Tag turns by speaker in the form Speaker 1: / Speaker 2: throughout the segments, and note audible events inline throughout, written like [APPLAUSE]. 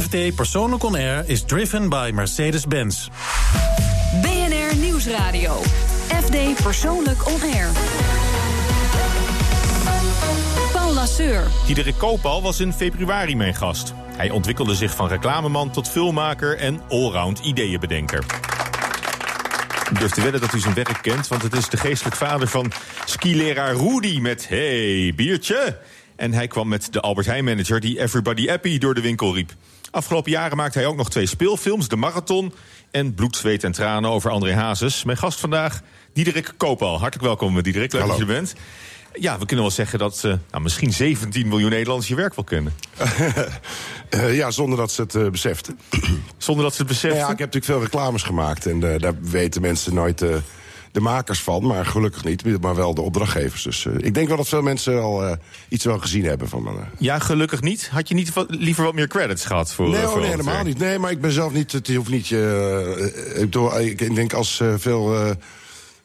Speaker 1: FD Persoonlijk On Air is driven by Mercedes-Benz.
Speaker 2: BNR Nieuwsradio. FD Persoonlijk On Air. Paul Lasseur.
Speaker 3: Diederik Koopal was in februari mijn gast. Hij ontwikkelde zich van reclameman tot filmmaker en allround ideeënbedenker. Ik durf te wedden dat u zijn werk kent, want het is de geestelijk vader van skileraar Rudy met Hey, biertje! En hij kwam met de Albert Heijn manager die Everybody Happy door de winkel riep. Afgelopen jaren maakte hij ook nog twee speelfilms, De Marathon en Bloed, Zweet en Tranen over André Hazes. Mijn gast vandaag, Diederik Koopal. Hartelijk welkom, Diederik. Leuk dat je bent. Ja, we kunnen wel zeggen dat uh, nou, misschien 17 miljoen Nederlanders je werk wel kennen.
Speaker 4: uh, [LAUGHS] ja, zonder dat ze het uh, beseften.
Speaker 3: Zonder dat ze het beseften?
Speaker 4: Nou ja, ik heb natuurlijk veel reclames gemaakt. En daar weten mensen nooit de makers van. Maar gelukkig niet, maar wel de opdrachtgevers. Dus ik denk wel dat veel mensen al iets wel gezien hebben van me.
Speaker 3: Ja, gelukkig niet. Had je niet wat, liever wat meer credits gehad voor
Speaker 4: Nee,
Speaker 3: voor
Speaker 4: nee helemaal niet. Nee, maar ik ben zelf niet... Het hoeft niet... ik, ik denk als veel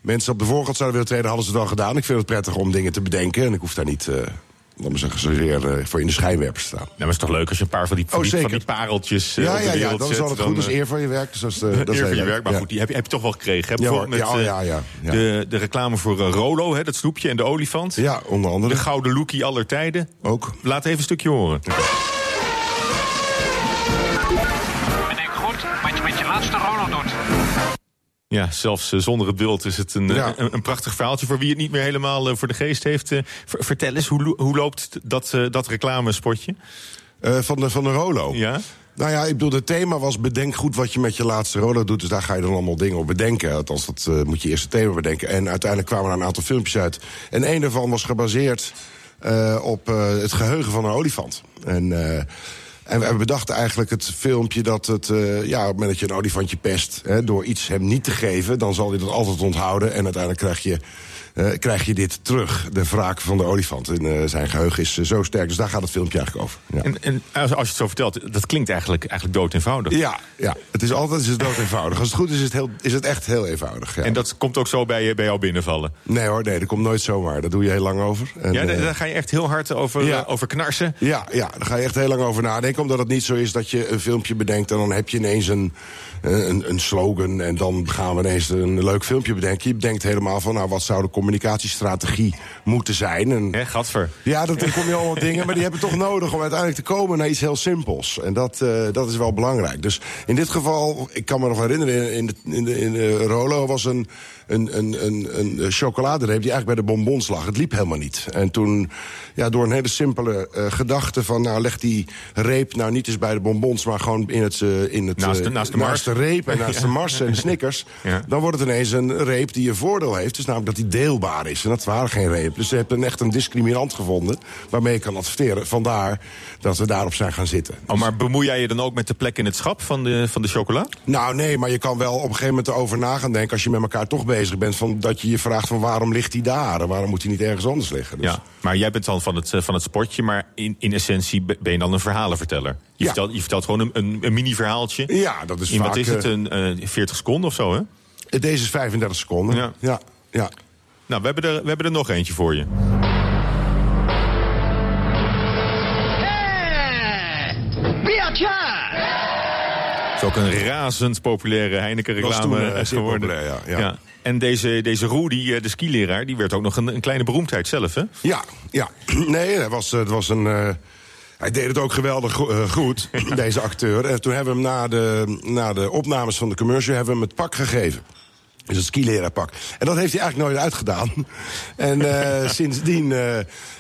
Speaker 4: mensen op de voorgrond zouden willen treden, hadden ze het al gedaan. Ik vind het prettig om dingen te bedenken. En ik hoef daar niet, uh, laat me zeggen, zozeer uh, voor in de schijnwerpers staan.
Speaker 3: Ja, maar het is toch leuk als je een paar van die, van, oh, die, van die, pareltjes uh,
Speaker 4: ja, ja, ja, dan is het goed. Dat is eer van je werk. Dus dat is, [LAUGHS] dat
Speaker 3: eer van je werk, maar
Speaker 4: ja.
Speaker 3: goed, die heb je, heb je toch wel gekregen. Hè?
Speaker 4: Ja,
Speaker 3: Bijvoorbeeld
Speaker 4: ja,
Speaker 3: met
Speaker 4: ja, ja, ja.
Speaker 3: De, de reclame voor Rolo, hè, dat snoepje en de olifant.
Speaker 4: Ja, onder andere.
Speaker 3: De gouden lookie aller tijden.
Speaker 4: Ook.
Speaker 3: Laat even een stukje horen. Ja, zelfs uh, zonder het beeld is het een,
Speaker 4: Ja.
Speaker 3: een, een prachtig verhaaltje. Voor wie het niet meer helemaal uh, voor de geest heeft. Ver, vertel eens, hoe, hoe loopt dat, dat reclamespotje?
Speaker 4: Uh, van, de, van de Rolo.
Speaker 3: Ja?
Speaker 4: Nou ja, ik bedoel, het thema was bedenk goed wat je met je laatste Rolo doet. Dus daar ga je dan allemaal dingen op bedenken. Althans, dat uh, moet je eerst het thema bedenken. En uiteindelijk kwamen er een aantal filmpjes uit. En een daarvan was gebaseerd uh, op het geheugen van een olifant. En... En we bedachten eigenlijk het filmpje dat het, uh, ja, op het moment dat je een olifantje pest, hè, door iets hem niet te geven, dan zal hij dat altijd onthouden. En uiteindelijk krijg je, uh, krijg je dit terug, de wraak van de olifant. En uh, zijn geheugen is zo sterk, dus daar gaat het filmpje eigenlijk over. Ja.
Speaker 3: En, en als, als je het zo vertelt, dat klinkt eigenlijk, eigenlijk dood eenvoudig.
Speaker 4: Ja, ja, het is altijd is het dood eenvoudig. Als het goed is, is het, heel, is het echt heel eenvoudig. Ja.
Speaker 3: En dat komt ook zo bij, bij jou binnenvallen?
Speaker 4: Nee hoor, nee, dat komt nooit zomaar. Daar doe je heel lang over.
Speaker 3: En, ja, daar ga je echt heel hard over, ja. over knarsen?
Speaker 4: Ja, ja, daar ga je echt heel lang over nadenken, omdat het niet zo is dat je een filmpje bedenkt en dan heb je ineens een, een, een slogan en dan gaan we ineens een leuk filmpje bedenken. Je bedenkt helemaal van, nou, wat zou de communicatiestrategie moeten zijn? En,
Speaker 3: Hè, gadver.
Speaker 4: Ja, dan kom je allemaal dingen, maar die hebben toch nodig om uiteindelijk te komen naar iets heel simpels. En dat, uh, dat is wel belangrijk. Dus in dit geval, ik kan me nog herinneren, in de, in de, in de Rolo was een, een, een, een, een chocoladereep die eigenlijk bij de bonbons lag. Het liep helemaal niet. En toen, ja, door een hele simpele uh, gedachte van, nou, leg die reep nou niet eens bij de bonbons, maar gewoon in het, uh, in het
Speaker 3: naast, de, naast, de,
Speaker 4: naast de reep en naast ja. de mars en de snickers. [LAUGHS]
Speaker 3: Ja.
Speaker 4: Dan wordt het ineens een reep die een voordeel heeft. Dus namelijk dat die deelbaar is. En dat waren geen reep. Dus je hebt een, echt een discriminant gevonden waarmee je kan adverteren. Vandaar dat we daarop zijn gaan zitten.
Speaker 3: Oh, maar bemoei jij je dan ook met de plek in het schap van de, van de chocola?
Speaker 4: Nou, nee, maar je kan wel op een gegeven moment erover na gaan denken... als je met elkaar toch bezig bent, van, dat je je vraagt van waarom ligt hij daar? En waarom moet hij niet ergens anders liggen? Dus.
Speaker 3: Ja, maar jij bent dan van het, van het sportje, maar in, in essentie ben je dan een verhalenverteller. Je,
Speaker 4: ja.
Speaker 3: vertelt, je vertelt gewoon een, een, een mini-verhaaltje.
Speaker 4: Ja, dat is
Speaker 3: in,
Speaker 4: vaak...
Speaker 3: Wat is het, een uh, 40 seconden of zo, hè?
Speaker 4: Deze is 35 seconden.
Speaker 3: Ja.
Speaker 4: ja, ja.
Speaker 3: Nou, we hebben, er, we hebben er nog eentje voor je. Het is ook een razend populaire Heineken-reclame geworden.
Speaker 4: Populair, ja, ja.
Speaker 3: ja. En deze, deze Rudy, de skileraar, die werd ook nog een, een kleine beroemdheid zelf, hè?
Speaker 4: Ja, ja. [CLEARS THROAT] Nee, het was, het was een... Uh, hij deed het ook geweldig uh, goed, [LAUGHS] deze acteur. En toen hebben we hem na de, na de opnames van de commercial... hebben we hem het pak gegeven. Dus het skileraarpak. En dat heeft hij eigenlijk nooit uitgedaan. [LAUGHS] En uh, [LAUGHS] sindsdien uh,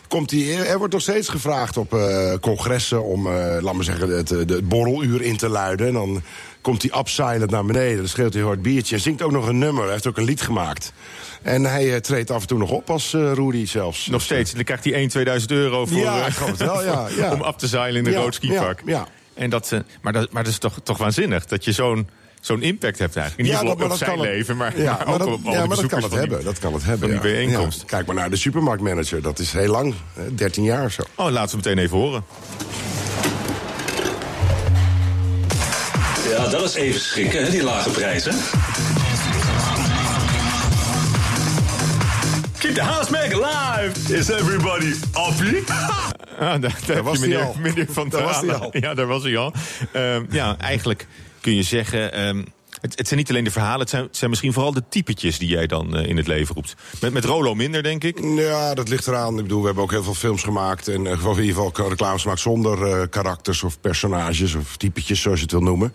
Speaker 4: komt hij... Er wordt nog steeds gevraagd op uh, congressen om, laat maar zeggen, het, het borreluur in te luiden. En dan komt hij upsilent naar beneden. Dan schreeuwt hij hard biertje. Zingt ook nog een nummer. Hij heeft ook een lied gemaakt. En hij treedt af en toe nog op als Rudy zelfs.
Speaker 3: Nog steeds. Dan krijgt hij 1, 2000 euro voor...
Speaker 4: Ja, het wel, ja. [LAUGHS] ja.
Speaker 3: om af te zeilen in een
Speaker 4: ja,
Speaker 3: rood skipak.
Speaker 4: Ja.
Speaker 3: En dat, maar, dat, maar dat is toch, toch waanzinnig dat je zo'n zo'n impact hebt eigenlijk. In
Speaker 4: ja,
Speaker 3: ieder geval
Speaker 4: dat,
Speaker 3: op zijn
Speaker 4: het,
Speaker 3: leven, maar,
Speaker 4: ja, [LAUGHS]
Speaker 3: maar
Speaker 4: maar
Speaker 3: ook
Speaker 4: dat,
Speaker 3: op alle
Speaker 4: ja, maar dat kan het hebben. Dat kan het hebben.
Speaker 3: bijeenkomst.
Speaker 4: Ja. Kijk maar naar de supermarktmanager. Dat is heel lang. 13 jaar of zo.
Speaker 3: Oh, laten we meteen even horen.
Speaker 5: Ja, dat is even schrikken, hè, die lage prijzen.
Speaker 3: Keep the house making alive! Is everybody happy? [LAUGHS] Ah, daar,
Speaker 4: was
Speaker 3: meneer,
Speaker 4: al.
Speaker 3: meneer Van
Speaker 4: Daar was hij
Speaker 3: Dalen.
Speaker 4: al.
Speaker 3: Ja, daar was hij al. Ehm, ja, eigenlijk kun je zeggen... ehm, het, het zijn niet alleen de verhalen, het zijn, zijn misschien vooral de typetjes die jij dan eh, in het leven roept. Met, met Rolo minder, denk ik.
Speaker 4: Ja, dat ligt eraan. Ik bedoel, we hebben ook heel veel films gemaakt. En eh, in ieder geval reclames gemaakt zonder eh, karakters of personages of typetjes, zoals je het wil noemen.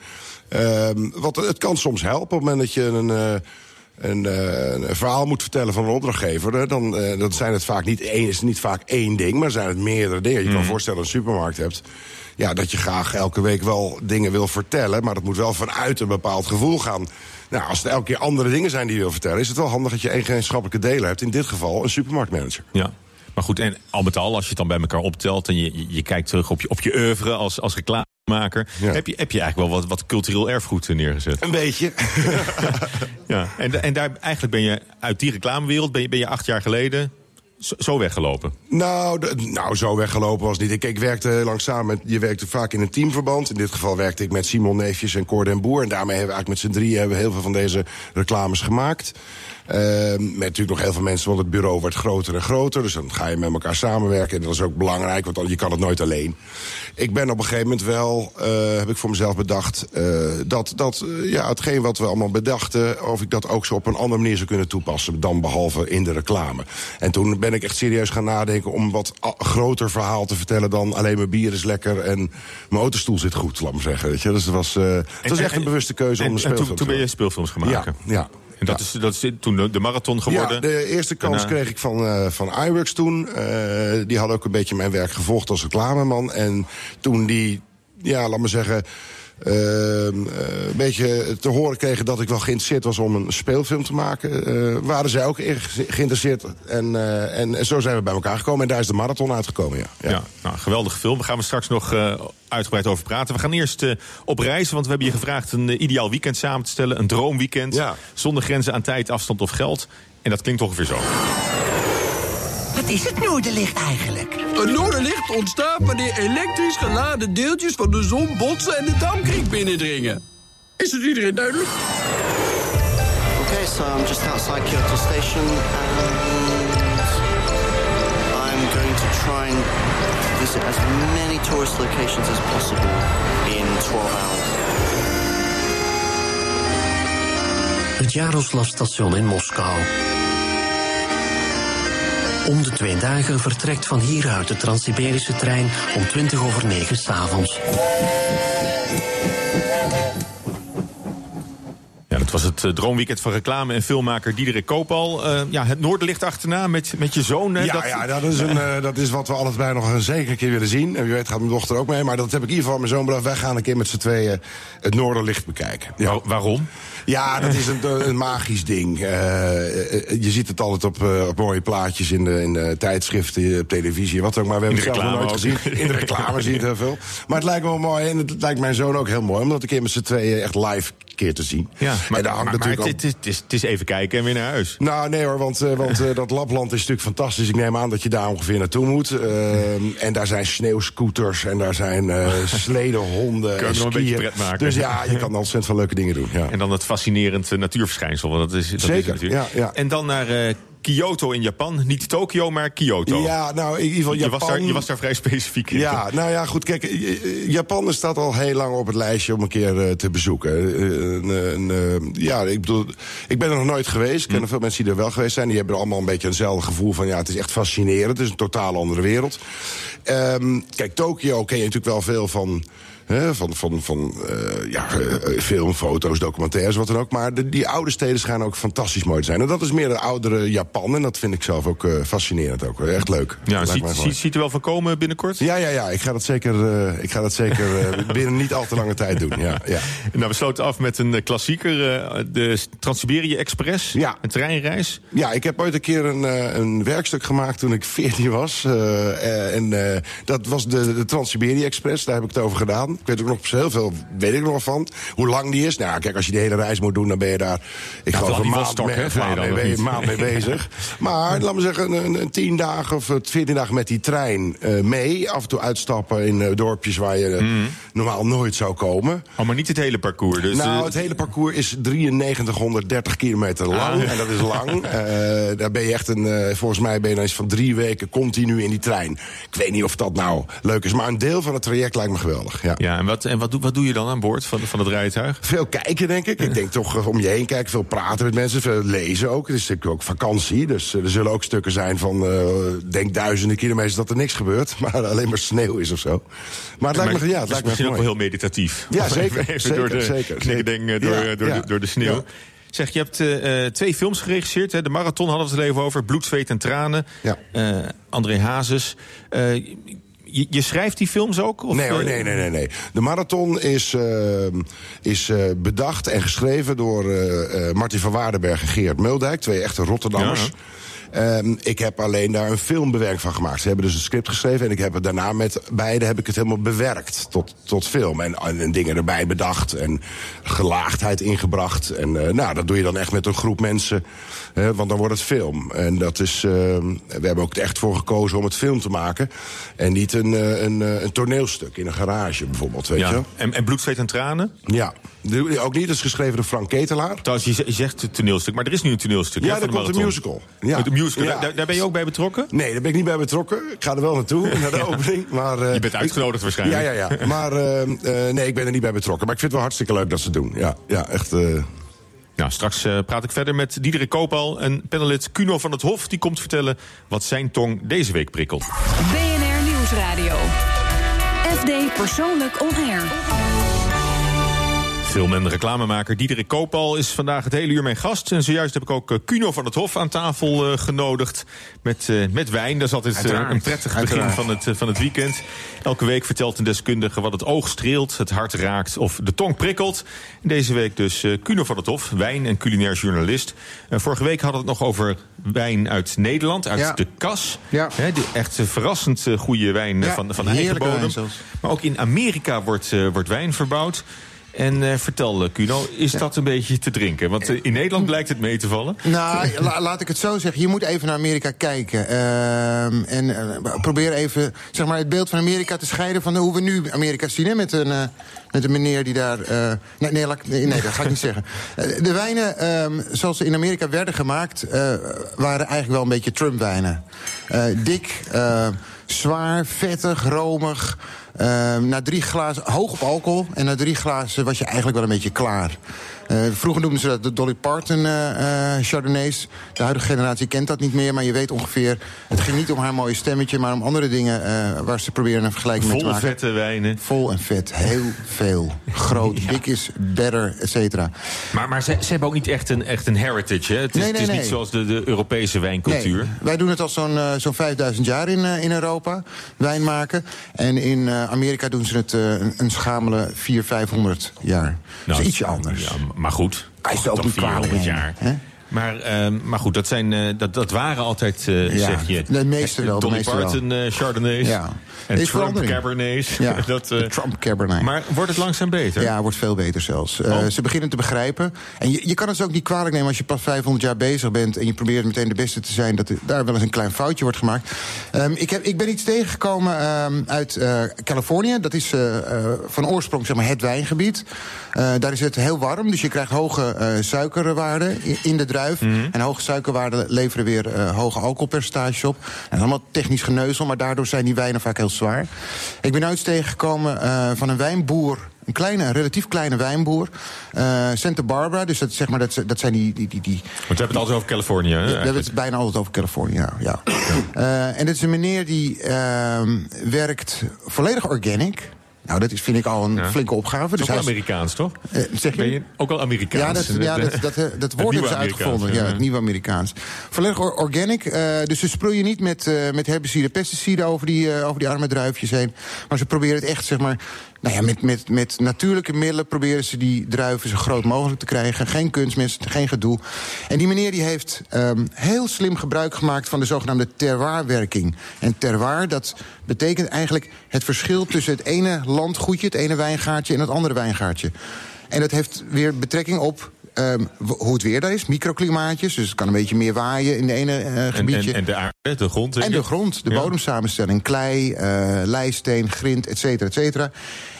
Speaker 4: Ehm, wat, het kan soms helpen op het moment dat je een. Eh, een, eh, een verhaal moet vertellen van een opdrachtgever, dan, eh, dan zijn het vaak niet één, is niet vaak één ding, maar zijn het meerdere dingen. Je kan voorstellen dat je een supermarkt hebt. Ja, dat je graag elke week wel dingen wil vertellen, maar dat moet wel vanuit een bepaald gevoel gaan. Nou, als het elke keer andere dingen zijn die je wil vertellen, is het wel handig dat je één gemeenschappelijke delen hebt. In dit geval een supermarktmanager.
Speaker 3: Ja. Maar goed, en al met al, als je het dan bij elkaar optelt... en je, je, je kijkt terug op je, op je oeuvre als, als
Speaker 4: Ja.
Speaker 3: Heb, je, heb je eigenlijk wel wat, wat cultureel erfgoed neergezet.
Speaker 4: Een beetje. [LAUGHS]
Speaker 3: Ja. En, en daar, eigenlijk ben je uit die reclamewereld... ben je, ben je acht jaar geleden zo, weggelopen.
Speaker 4: Nou, de- nou, zo weggelopen was niet. Ik, ik werkte heel lang samen met, je werkte vaak in een teamverband. In dit geval werkte ik met Simon Neefjes en Cor den Boer. En daarmee hebben we eigenlijk met z'n drieën hebben we heel veel van deze reclames gemaakt. Ehm, met natuurlijk nog heel veel mensen, want het bureau wordt groter en groter. Dus dan ga je met elkaar samenwerken. En dat is ook belangrijk, want je kan het nooit alleen. Ik ben op een gegeven moment wel, eh, heb ik voor mezelf bedacht... eh, dat, dat eh, ja, hetgeen wat we allemaal bedachten... of ik dat ook zo op een andere manier zou kunnen toepassen... dan behalve in de reclame. En toen ben ik echt serieus gaan nadenken... om wat groter verhaal te vertellen dan alleen mijn bier is lekker... en mijn autostoel zit goed, laat maar zeggen. Weet je? Dus het was, eh, het was echt
Speaker 3: en-
Speaker 4: een bewuste keuze
Speaker 3: En,
Speaker 4: om een
Speaker 3: en
Speaker 4: speelfilm
Speaker 3: toen,
Speaker 4: te
Speaker 3: toen ben je
Speaker 4: maken.
Speaker 3: speelfilms gaan
Speaker 4: Ja,
Speaker 3: maken.
Speaker 4: ja.
Speaker 3: En dat, is, dat is toen de, marathon geworden.
Speaker 4: Ja, de eerste kans
Speaker 3: Daarna-
Speaker 4: kreeg ik van, eh van iWorks toen. Eh, die hadden ook een beetje mijn werk gevolgd als reclameman. En toen die, ja, laat maar zeggen... ehm, eh, een beetje te horen kregen dat ik wel geïnteresseerd was om een speelfilm te maken... eh, waren zij ook geïnteresseerd. En, eh, en, en zo zijn we bij elkaar gekomen. En daar is de marathon uitgekomen, ja.
Speaker 3: Ja, nou, geweldige film. Daar gaan we straks nog uitgebreid over praten. We gaan eerst op reis, want we hebben je gevraagd een ideaal weekend samen te stellen. Een droomweekend.
Speaker 4: Ja.
Speaker 3: Zonder grenzen aan tijd, afstand of geld. En dat klinkt ongeveer zo.
Speaker 6: Wat is het noorderlicht eigenlijk?
Speaker 7: Een noorderlicht ontstaat wanneer elektrisch geladen deeltjes van de zon botsen en de dampkring binnendringen. Is het iedereen duidelijk?
Speaker 8: Okay, so I'm just outside Kyoto Station and I'm going to try and visit as many tourist locations as possible in 12 hours.
Speaker 9: Het Jaroslavstation in Moskou. Om de twee dagen vertrekt van hieruit de Trans-Siberische trein om 20 over 9 s'avonds.
Speaker 3: Ja, dat was het eh, droomweekend van reclame en filmmaker Diederik Koopal. Eh, ja, het Noorderlicht achterna met, met je zoon. hè,
Speaker 4: Ja,
Speaker 3: dat,
Speaker 4: ja dat, is een, eh, dat is wat we allebei nog een zeker keer willen zien. En wie weet gaat mijn dochter ook mee. Maar dat heb ik in ieder geval mijn zoon bedacht. Wij gaan een keer met z'n tweeën het Noorderlicht bekijken. Ja.
Speaker 3: Waar- waarom?
Speaker 4: Ja, dat is een, een magisch ding. Je ziet het altijd op, op mooie plaatjes in de, in de tijdschriften, op televisie, wat ook maar. We hebben het zelf nog nooit gezien. In de reclame zie je het heel veel. Maar het lijkt me wel mooi en het lijkt mijn zoon ook heel mooi... om dat een keer met z'n tweeën echt live keer te zien.
Speaker 3: Ja, maar,
Speaker 4: en daar hangt
Speaker 3: maar, maar
Speaker 4: natuurlijk
Speaker 3: het, is- het, is, het is even kijken en weer naar huis.
Speaker 4: nou, nee hoor, want, eh, want [LAUGHS] eh, dat Lapland is natuurlijk fantastisch. Ik neem aan dat je daar ongeveer naartoe moet. Ehm, en daar zijn sneeuwscooters en daar zijn eh [LAUGHS] sledehonden
Speaker 3: Kun je nog een beetje pret maken.
Speaker 4: Dus ja, je [LAUGHS] kan ontzettend veel leuke dingen doen. Ja.
Speaker 3: En dan het fascinerend natuurverschijnsel. Want dat is, dat
Speaker 4: Zeker,
Speaker 3: is natuurlijk.
Speaker 4: ja, ja.
Speaker 3: En dan naar Kyoto in Japan. Niet Tokio, maar Kyoto.
Speaker 4: Ja, nou in ieder geval
Speaker 3: je,
Speaker 4: Japan...
Speaker 3: was daar, je was daar vrij specifiek in.
Speaker 4: Ja, nou ja, goed, kijk, eh, Japan staat al heel lang op het lijstje om een keer eh, te bezoeken. Eh, eh, ja, ik bedoel, ik ben er nog nooit geweest. Ik ken er veel mensen die er wel geweest zijn. Die hebben allemaal een beetje eenzelfde gevoel van, ja, het is echt fascinerend. Het is een totaal andere wereld. Ehm, kijk, Tokio ken je natuurlijk wel veel van... hè, van van, van eh, ja, eh, film, foto's, documentaires, wat dan ook. Maar de, die oude steden schijnen ook fantastisch mooi te zijn. En dat is meer de oudere Japan. En dat vind ik zelf ook eh, fascinerend. Ook. Echt leuk.
Speaker 3: Ja, ziet, ziet, ziet er wel van komen binnenkort?
Speaker 4: Ja, ja, ja. Ik ga dat zeker, ik ga dat zeker [LAUGHS] binnen niet al te lange tijd doen. Ja, ja.
Speaker 3: Nou, we sloten af met een klassieker. de Trans-Siberië Express.
Speaker 4: Ja.
Speaker 3: Een treinreis.
Speaker 4: ja, ik heb ooit een keer een, een werkstuk gemaakt toen ik 14 was. en dat was de, de Trans-Siberië Express. Daar heb ik het over gedaan. Ik weet ook nog heel veel, weet ik nog van. Hoe lang die is. Nou, kijk, als je de hele reis moet doen, dan ben je daar. Ik
Speaker 3: Ja,
Speaker 4: geloof een maand, mee, maand bezig. [LAUGHS] Maar laat me zeggen, een, een tien dagen of veertien dagen met die trein eh, mee. Af en toe uitstappen in eh, dorpjes waar je eh, normaal nooit zou komen.
Speaker 3: Oh, maar niet het hele parcours. Dus,
Speaker 4: nou,
Speaker 3: eh,
Speaker 4: het hele parcours is 9330 kilometer lang.
Speaker 3: Ah.
Speaker 4: En dat is lang. [LAUGHS] Eh, daar ben je echt een, eh, volgens mij ben je dan eens van drie weken continu in die trein. Ik weet niet of dat nou leuk is, maar een deel van het traject lijkt me geweldig. Ja.
Speaker 3: Ja, en, wat, en wat, doe, wat doe je dan aan boord van, van het rijtuig?
Speaker 4: Veel kijken, denk ik. Ik denk toch eh, om je heen kijken, veel praten met mensen, veel lezen ook. Het is natuurlijk ook vakantie, dus eh, er zullen ook stukken zijn van, eh, denk duizenden kilometers dat er niks gebeurt, [LAUGHS] maar alleen maar sneeuw is of zo. Maar het lijkt me, ja, het lijkt me
Speaker 3: misschien ook wel heel meditatief.
Speaker 4: Ja, zeker,
Speaker 3: Even,
Speaker 4: zeker, [LAUGHS]
Speaker 3: door de
Speaker 4: zeker,
Speaker 3: door,
Speaker 4: Ja,
Speaker 3: door,
Speaker 4: ja.
Speaker 3: door de sneeuw.
Speaker 4: Ja.
Speaker 3: Zeg, je hebt twee films geregisseerd. Hè? De Marathon hadden we het even over. Bloed, zweet en tranen.
Speaker 4: Ja.
Speaker 3: André Hazes. Eh, je, je schrijft die films ook? Of,
Speaker 4: Nee hoor,
Speaker 3: eh,
Speaker 4: nee, nee, nee, nee. De marathon is, eh, is eh, bedacht en geschreven door eh, Martin van Waardenberg en Geert Muldijk. Twee echte Rotterdammers.
Speaker 3: Ja.
Speaker 4: Ehm, ik heb alleen daar een filmbewerking van gemaakt. Ze hebben dus een script geschreven en ik heb het daarna met beide heb ik het helemaal bewerkt tot, tot film. En, en dingen erbij bedacht en gelaagdheid ingebracht. En eh, nou, dat doe je dan echt met een groep mensen, eh, want dan wordt het film. En dat is, ehm, we hebben ook echt voor gekozen om het film te maken. En niet een, eh, een, eh, een toneelstuk in een garage bijvoorbeeld, weet je
Speaker 3: Ja.
Speaker 4: wel?
Speaker 3: En, en Bloed, zweet en tranen?
Speaker 4: Ja, ook niet. Dat is geschreven door Frank Ketelaar.
Speaker 3: Trouwens, je, ze- je zegt het toneelstuk, maar er is nu een toneelstuk.
Speaker 4: Ja, er komt een musical. Ja.
Speaker 3: Met een musical.
Speaker 4: Ja.
Speaker 3: Daar, daar ben je ook bij betrokken?
Speaker 4: Nee, daar ben ik niet bij betrokken. Ik ga er wel naartoe, [LAUGHS] naar de opening. Maar, eh,
Speaker 3: Je bent uitgenodigd waarschijnlijk.
Speaker 4: Ja, ja, ja. Maar eh, eh, nee, ik ben er niet bij betrokken. Maar ik vind het wel hartstikke leuk dat ze het doen. Ja, ja echt... eh,
Speaker 3: Nou, straks eh, praat ik verder met Diederik Koopal en panelist Kuno van het Hof. Die komt vertellen wat zijn tong deze week prikkelt.
Speaker 2: BNR Nieuwsradio. FD Persoonlijk On Air.
Speaker 3: Film- en reclamemaker Diederik Koopal is vandaag het hele uur mijn gast. En zojuist heb ik ook eh, Kuno van het Hof aan tafel eh, genodigd. Met, eh, met wijn. Dat is altijd eh, een prettig begin van het, eh, van het weekend. Elke week vertelt een deskundige wat het oog streelt, het hart raakt of de tong prikkelt. Deze week dus eh, Kuno van het Hof, wijn- en culinair journalist. Eh, vorige week hadden we het nog over wijn uit Nederland, uit
Speaker 10: Ja.
Speaker 3: de kas.
Speaker 10: Ja.
Speaker 3: Echt eh, verrassend eh, goede wijn eh,
Speaker 10: Ja,
Speaker 3: van, van eigen bodem. Maar ook in Amerika wordt, eh, wordt wijn verbouwd. En eh, vertel, eh, Kuno, is dat een beetje te drinken? Want eh, in Nederland blijkt het mee te vallen.
Speaker 10: Nou, la- laat ik het zo zeggen. Je moet even naar Amerika kijken. Ehm, en eh, probeer even zeg maar, het beeld van Amerika te scheiden van hoe we nu Amerika zien. Hè, met, een, eh, met een meneer die daar. eh, nee, nee, laat nee, nee, dat ga ik niet [LAUGHS] zeggen. Eh, de wijnen ehm, zoals ze in Amerika werden gemaakt, eh, waren eigenlijk wel een beetje Trump-wijnen. Eh, dik, eh, zwaar, vettig, romig. Ehm, na drie glazen, hoog op alcohol. En na drie glazen was je eigenlijk wel een beetje klaar. Eh, vroeger noemden ze dat de Dolly Parton eh, eh, Chardonnays. De huidige generatie kent dat niet meer, maar je weet ongeveer... het ging niet om haar mooie stemmetje, maar om andere dingen... waar ze proberen een vergelijking mee te maken.
Speaker 3: vette wijnen.
Speaker 10: Vol en vet, heel veel. Groot, [LAUGHS] big is better, et cetera.
Speaker 3: Maar, maar ze, ze hebben ook niet echt een, echt een heritage. Hè? Het is,
Speaker 10: Nee,
Speaker 3: het
Speaker 10: nee,
Speaker 3: is niet zoals de, de Europese wijncultuur.
Speaker 10: Nee, wij doen het al zo'n zo'n 5000 jaar in, in Europa, wijn maken. En in Amerika doen ze het een, een schamele 400, 500 jaar. dat is ietsje anders.
Speaker 3: Nou, Ja, maar goed.
Speaker 10: Is ook
Speaker 3: toch
Speaker 10: niet kwalijk
Speaker 3: 400
Speaker 10: nemen,
Speaker 3: jaar.
Speaker 10: hè?
Speaker 3: Maar, ehm, maar goed, dat, zijn, eh, dat, dat waren altijd, eh,
Speaker 10: Ja,
Speaker 3: zeg je...
Speaker 10: de meeste wel, de
Speaker 3: Dolly
Speaker 10: meeste wel.
Speaker 3: Parton eh, Chardonnays.
Speaker 10: Ja.
Speaker 3: En
Speaker 10: Is
Speaker 3: Trump
Speaker 10: verandering.
Speaker 3: Cabernets.
Speaker 10: Ja, [LAUGHS]
Speaker 3: dat, eh,
Speaker 10: Trump Cabernet.
Speaker 3: maar wordt het langzaam beter?
Speaker 10: Ja, wordt veel beter zelfs. Eh,
Speaker 3: Oh.
Speaker 10: Ze beginnen te begrijpen. En je, je kan het ook niet kwalijk nemen als je pas 500 jaar bezig bent... en je probeert meteen de beste te zijn, dat er daar wel eens een klein foutje wordt gemaakt. Ehm, ik, heb, ik ben iets tegengekomen ehm, uit eh, Californië. Dat is eh, eh, van oorsprong zeg maar, het wijngebied. Eh, daar is het heel warm, dus je krijgt hoge eh, suikerwaarden in, in de druif. En hoge suikerwaarden leveren weer eh, hoge alcoholpercentages op. En allemaal technisch geneuzel, maar daardoor zijn die wijnen vaak heel zwaar. Ik ben nooit tegengekomen eh, van een wijnboer een kleine, een relatief kleine wijnboer. eh, Santa Barbara, dus dat, zeg maar, dat, dat zijn die... die, die, die
Speaker 3: Want we hebben het altijd over Californië. Hè,
Speaker 10: we hebben het bijna altijd over Californië, ja. ja. En dit is een meneer die ehm, werkt volledig organic. Nou, dat is, vind ik al een
Speaker 3: Ja.
Speaker 10: flinke opgave. Dus
Speaker 3: ook
Speaker 10: is-
Speaker 3: Amerikaans, toch?
Speaker 10: eh, zeg je?
Speaker 3: Ben je ook al Amerikaans?
Speaker 10: Ja, dat, ja, dat, dat, eh, dat woord hebben ze uitgevonden. Ja, het nieuwe Amerikaans. Volledig or- organic. eh, dus ze sproeien niet met, eh met herbiciden, pesticiden over die, eh, over die arme druifjes heen. Maar ze proberen het echt, zeg maar, nou ja, met, met, met natuurlijke middelen proberen ze die druiven zo groot mogelijk te krijgen. Geen kunstmest, geen gedoe. En die meneer die heeft um, heel slim gebruik gemaakt van de zogenaamde terroirwerking. En terroir, dat betekent eigenlijk het verschil tussen het ene landgoedje, het ene wijngaardje en het andere wijngaardje. En dat heeft weer betrekking op Um, hoe het weer daar is. Microklimaatjes, dus het kan een beetje meer waaien in de ene uh, gebiedje.
Speaker 3: En, en, de aarde, de grond.
Speaker 10: En de grond, de ja. bodemsamenstelling. Klei, uh, leisteen, grind, et cetera, et cetera.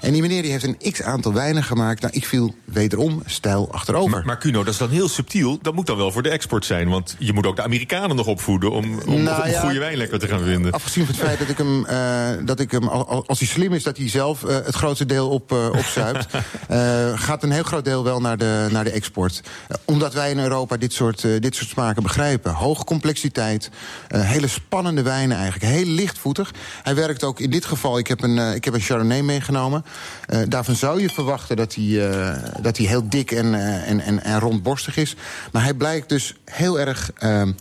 Speaker 10: En die meneer die heeft een x-aantal wijnen gemaakt. Nou, ik viel wederom stijl achterover.
Speaker 3: Maar, maar Cuno, dat is dan heel subtiel. Dat moet dan wel voor de export zijn. Want je moet ook de Amerikanen nog opvoeden... om, om, nou, om ja, goede wijn lekker te gaan vinden.
Speaker 10: Afgezien van het feit dat ik hem, uh, dat ik hem als hij slim is... dat hij zelf uh, het grootste deel op, uh, opzuipt... [LAUGHS] gaat een heel groot deel wel naar de, naar de export. omdat wij in Europa dit soort, dit soort smaken begrijpen. Hoge complexiteit, hele spannende wijnen eigenlijk. Heel lichtvoetig. Hij werkt ook in dit geval... Ik heb een, ik heb een Chardonnay meegenomen... Uh, daarvan zou je verwachten dat hij, uh, dat hij heel dik en, uh, en, en, en rondborstig is. Maar hij blijkt dus heel erg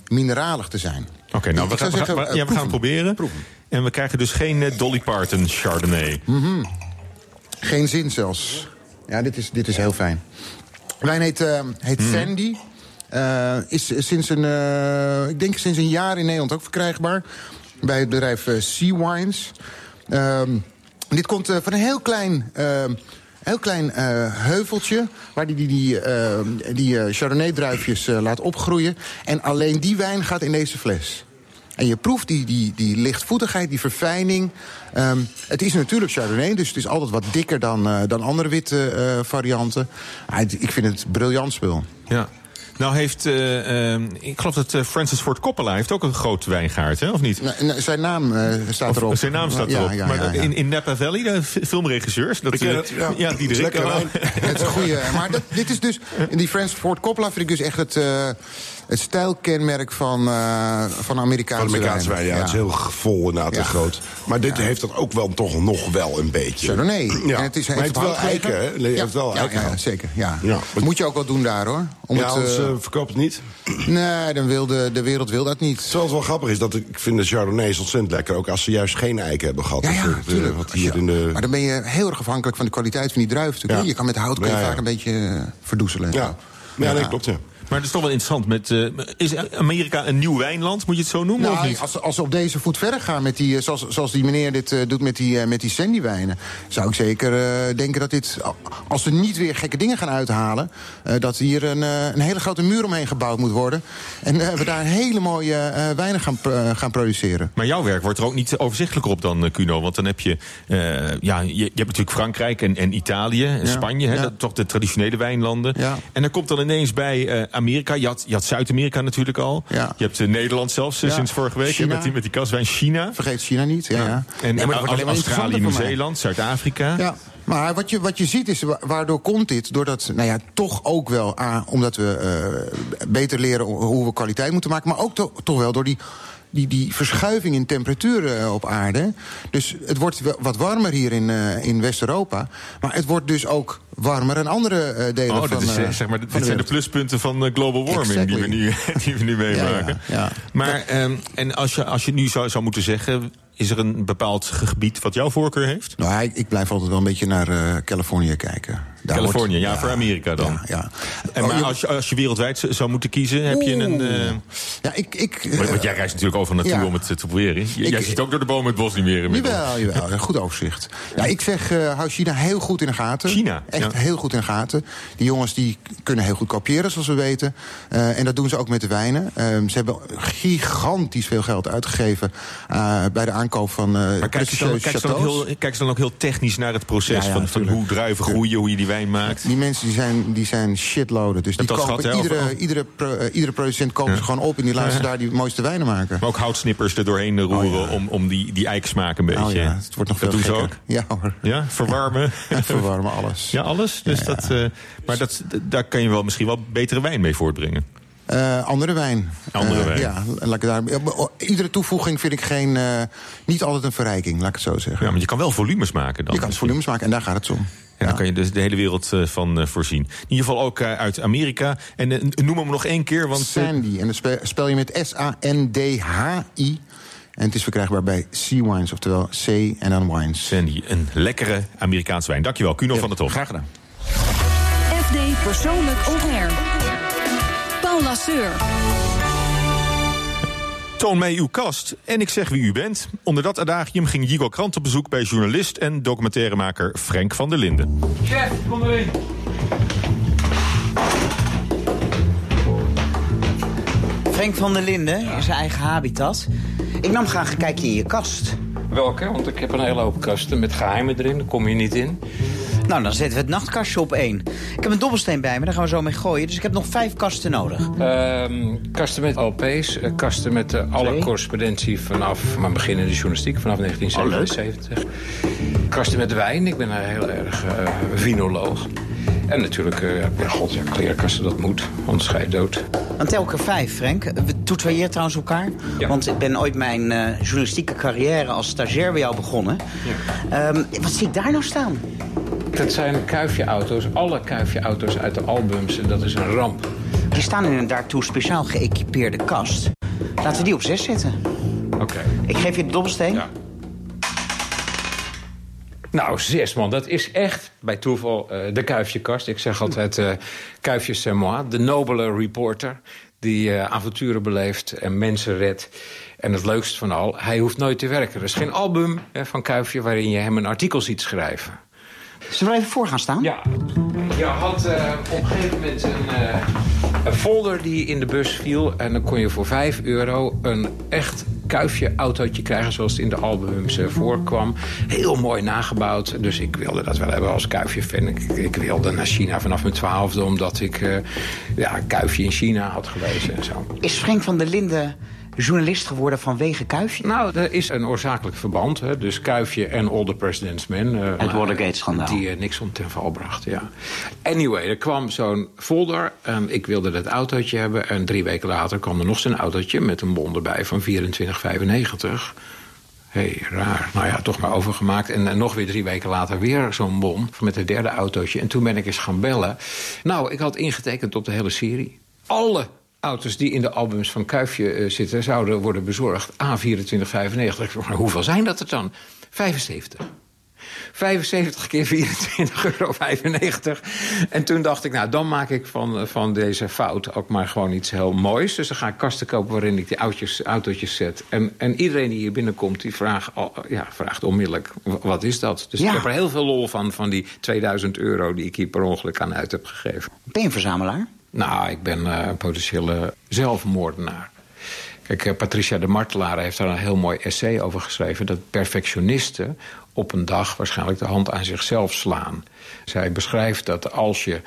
Speaker 10: mineralig te zijn.
Speaker 3: Oké, okay, nou, we, gaan, zeggen, we, ja, we gaan proberen. Proeven. En we krijgen dus geen Dolly Parton Chardonnay.
Speaker 10: Mm -hmm. Geen zin zelfs. Ja, dit is, dit is heel fijn. Wijn heet, heet mm. Sandy. is sinds een, ik denk sinds een jaar in Nederland ook verkrijgbaar. Bij het bedrijf Sea Wines. Um, dit komt uh, van een heel klein... Uh, heel klein uh, heuveltje waar die, die, die, die Chardonnay-druifjes laat opgroeien. En alleen die wijn gaat in deze fles. En je proeft die, die, die lichtvoetigheid, die verfijning. Um, het is natuurlijk Chardonnay, dus het is altijd wat dikker dan, dan andere witte varianten. Ah, ik vind het briljant spul.
Speaker 3: Ja. Nou heeft, uh, uh, ik geloof dat uh, Francis Ford Coppola heeft ook een groot wijngaard, hè, of niet?
Speaker 10: Nou, zijn naam staat
Speaker 3: of,
Speaker 10: erop.
Speaker 3: Zijn naam staat erop. Ja, ja, maar in, in Napa Valley, de filmregisseurs, dat, ja. ja, die
Speaker 4: is lekker
Speaker 10: Het is een goede. Maar dat, dit is dus, [LAUGHS] die Francis Ford Coppola vind ik dus echt het het stijlkenmerk van, uh, van Amerikaanse,
Speaker 4: van Amerikaanse wijn. Ja, ja, het is heel vol inderdaad ja. en groot. Maar dit ja. heeft dat ook wel toch nog wel een beetje.
Speaker 10: Chardonnay.
Speaker 4: Ja.
Speaker 10: En het is,
Speaker 4: maar het wel eiken, hè? Heeft wel eiken.
Speaker 10: Ja, zeker. Ja. Ja. Moet je ook wel doen daar, hoor.
Speaker 4: Om ja, anders uh, verkoopt het niet.
Speaker 10: Nee, dan wil de, de wereld wil dat niet.
Speaker 4: Zoals wel grappig is, dat ik vind de Chardonnays ontzettend lekker. Ook als ze juist geen eiken hebben gehad.
Speaker 10: Ja, ja natuurlijk. Wat hier in de... Maar dan ben je heel erg afhankelijk van de kwaliteit van die druif. Ja. Je kan met hout kun je vaak een beetje verdoezelen.
Speaker 4: Ja, ja, nee, klopt, ja.
Speaker 3: Maar het is toch wel interessant. Met, uh, is Amerika een nieuw wijnland, moet je het zo noemen?
Speaker 10: Nou,
Speaker 3: of niet?
Speaker 10: Als, als ze op deze voet verder gaan, met die, zoals, zoals die meneer dit uh, doet met die, uh, met die Sandy-wijnen... zou ik zeker denken dat dit, als ze niet weer gekke dingen gaan uithalen... dat hier een, een hele grote muur omheen gebouwd moet worden. En we daar hele mooie wijnen gaan, gaan produceren.
Speaker 3: Maar jouw werk wordt er ook niet overzichtelijker op dan, Cuno. Want dan heb je, ja, je, je, hebt natuurlijk Frankrijk en, en Italië en ja, Spanje.
Speaker 10: Ja.
Speaker 3: dat, toch de traditionele wijnlanden.
Speaker 10: Ja.
Speaker 3: En dan komt dan ineens bij Amerika. Je had, Zuid-Amerika natuurlijk al.
Speaker 10: Ja.
Speaker 3: Je hebt uh, Nederland zelfs
Speaker 10: Ja.
Speaker 3: sinds vorige week.
Speaker 10: China.
Speaker 3: Met die, met die kaswijn China.
Speaker 10: Vergeet China niet, ja. ja.
Speaker 3: En,
Speaker 10: Nee, maar
Speaker 3: en Australië. Nieuw-Zeeland, Zuid-Afrika.
Speaker 10: Ja. Maar wat je, wat je ziet is, wa- waardoor komt dit? Doordat, nou ja, toch ook wel, A, omdat we eh, beter leren hoe we kwaliteit moeten maken... maar ook to- toch wel door die, die, die verschuiving in temperatuur eh, op aarde. Dus het wordt wat warmer hier in, eh, in West-Europa. Maar het wordt dus ook warmer in andere eh, delen
Speaker 3: Oh,
Speaker 10: van,
Speaker 3: dat is,
Speaker 10: eh,
Speaker 3: zeg maar, dit zijn de pluspunten van global warming die we nu, [LAUGHS] die we nu meemaken.
Speaker 10: Ja, ja.
Speaker 3: Maar ehm, en als je, als je nu zou, zou moeten zeggen, is er een bepaald gebied wat jouw voorkeur heeft?
Speaker 10: Nou, ik, ik blijf altijd wel een beetje naar Californië kijken. Daar
Speaker 3: Californië,
Speaker 10: wordt-
Speaker 3: ja, voor Amerika dan.
Speaker 10: Ja, ja.
Speaker 3: En
Speaker 10: Oh,
Speaker 3: maar als je, als je wereldwijd zou moeten kiezen, heb je een. Eh,
Speaker 10: ja, ik, ik,
Speaker 3: want want jij reist natuurlijk overal naartoe om het te proberen. J- jij ziet ook door de bomen het bos niet meer inmiddels.
Speaker 10: Jawel, jawel. Een goed overzicht. Ja, ik zeg, eh, hou China heel goed in de gaten.
Speaker 3: China,
Speaker 10: Echt heel goed in de gaten. Die jongens die kunnen heel goed kopiëren, zoals we weten. Eh, en dat doen ze ook met de wijnen. Eh, ze hebben gigantisch veel geld uitgegeven... eh, bij de aankoop van eh
Speaker 3: Maar kijk ze, dan, kijk, ze dan ook heel, kijk ze dan ook heel technisch naar het proces van, van hoe druiven groeien, hoe je die wijn maakt?
Speaker 10: Die mensen die zijn, die zijn shitloaden. Dus die kopen, iedere, iedere, pro- eh, iedere producent kopen ze gewoon op... en die laten ze daar die mooiste wijnen maken.
Speaker 3: Maar ook houtsnippers er doorheen roeren
Speaker 10: Oh,
Speaker 3: om, om die, die eikensmaak een beetje.
Speaker 10: Oh ja, het wordt nog
Speaker 3: dat
Speaker 10: veel
Speaker 3: doen ze ook.
Speaker 10: Ja hoor.
Speaker 3: Ja, verwarmen. [LAUGHS]
Speaker 10: Verwarmen alles.
Speaker 3: Ja, alles. Dus Dat, eh, maar dat, daar kan je wel misschien wel betere wijn mee voortbrengen.
Speaker 10: Eh, andere wijn.
Speaker 3: Andere wijn.
Speaker 10: Ja, laat ik daar, oh, iedere toevoeging vind ik geen, niet altijd een verrijking, laat ik het zo zeggen.
Speaker 3: Ja, maar je kan wel volumes maken dan.
Speaker 10: je kan volumes maken en daar gaat het om.
Speaker 3: En dan kan je dus de hele wereld eh, van eh, voorzien. In ieder geval ook eh, uit Amerika. En noem hem nog één keer, want...
Speaker 10: Sandy, en dat spe- spel je met S-A-N-D-H-I. En het is verkrijgbaar bij Sea Wines, oftewel C en dan Wines.
Speaker 3: Sandy, een lekkere Amerikaanse wijn. Dankjewel, Kuno van der Top.
Speaker 10: Graag gedaan.
Speaker 2: FD Persoonlijk On Air. Paul Lasseur.
Speaker 3: Toon mij uw kast en ik zeg wie u bent. Onder dat adagium ging Jigo Krant op bezoek bij journalist en documentairemaker Frank van der Linden.
Speaker 11: Chef, kom erin.
Speaker 6: Frank van der Linden, in zijn eigen habitat. Ik nam graag een kijkje in je kast.
Speaker 12: Welke? Want ik heb een hele hoop kasten met geheimen erin. Daar kom je niet in.
Speaker 6: Nou, dan zetten we het nachtkastje op één. Ik heb een dobbelsteen bij me, daar gaan we zo mee gooien. Dus ik heb nog vijf kasten nodig.
Speaker 12: Ehm, kasten met LP's, eh, kasten met eh, alle correspondentie vanaf mijn begin in de journalistiek, vanaf 1977. kasten met wijn, ik ben een heel erg eh vinoloog. En natuurlijk, ja, god, ja, klerenkasten, dat moet, anders ga je dood.
Speaker 6: Ik er vijf, Frank. We toetraaien trouwens elkaar. Want ik ben ooit mijn eh, journalistieke carrière als stagiair bij jou begonnen. Ehm, wat zie ik daar nou staan?
Speaker 12: Dat zijn kuifjeauto's, alle kuifjeauto's uit de albums. En dat is een ramp.
Speaker 6: Die staan in een daartoe speciaal geëquipeerde kast. Laten we die op zes zetten.
Speaker 12: Oké.
Speaker 6: Ik geef je de dobbelsteen.
Speaker 12: Nou, zes man, dat is echt bij toeval eh, de kuifjekast. Ik zeg altijd eh kuifje c'est moi, de nobele reporter... die eh, avonturen beleeft en mensen redt. En het leukst van al, hij hoeft nooit te werken. Er is geen album hè, van Kuifje waarin je hem een artikel ziet schrijven.
Speaker 6: Zullen we even voor gaan staan?
Speaker 12: Ja. Je had eh, op een gegeven moment een, eh, een folder die in de bus viel. En dan kon je voor 5 euro een echt kuifje autootje krijgen... zoals het in de albums eh, voorkwam. Heel mooi nagebouwd. Dus ik wilde dat wel hebben als kuifje-fan. Ik, ik wilde naar China vanaf mijn twaalfde... omdat ik ja, een kuifje in China had gelezen en zo.
Speaker 6: Is Frank van der Linden journalist geworden vanwege Kuifje?
Speaker 12: Nou, er is een oorzakelijk verband. Hè? Dus Kuifje en All the President's Men. eh,
Speaker 6: Het Watergate-schandaal.
Speaker 12: Die uh, Nixon ten val bracht, ja. Anyway, er kwam zo'n folder. En ik wilde dat autootje hebben. En drie weken later kwam er nog zo'n autootje... met een bon erbij van 24,95. Hé, hey, raar. Nou ja, toch maar overgemaakt. En, en nog weer drie weken later weer zo'n bon met het derde autootje. En toen ben ik eens gaan bellen. Nou, ik had ingetekend op de hele serie. Alle auto's die in de albums van Kuifje eh, zitten... zouden worden bezorgd. A24,95. Maar hoeveel zijn dat er dan? 75. 75 keer 24,95 euro. En toen dacht ik, nou, dan maak ik van, van deze fout ook maar gewoon iets heel moois. Dus dan ga ik kasten kopen waarin ik die autootjes, autootjes zet. En, en iedereen die hier binnenkomt, die vraagt, ja, vraagt onmiddellijk, wat is dat? Dus
Speaker 6: Ja.
Speaker 12: ik heb er heel veel lol van, van die 2000 euro... die ik hier per ongeluk aan uit heb gegeven.
Speaker 6: Ben je een verzamelaar?
Speaker 12: Nou, ik ben eh, een potentiële zelfmoordenaar. Kijk, eh, Patricia de Martelaar heeft daar een heel mooi essay over geschreven... dat perfectionisten op een dag waarschijnlijk de hand aan zichzelf slaan. Zij beschrijft dat als je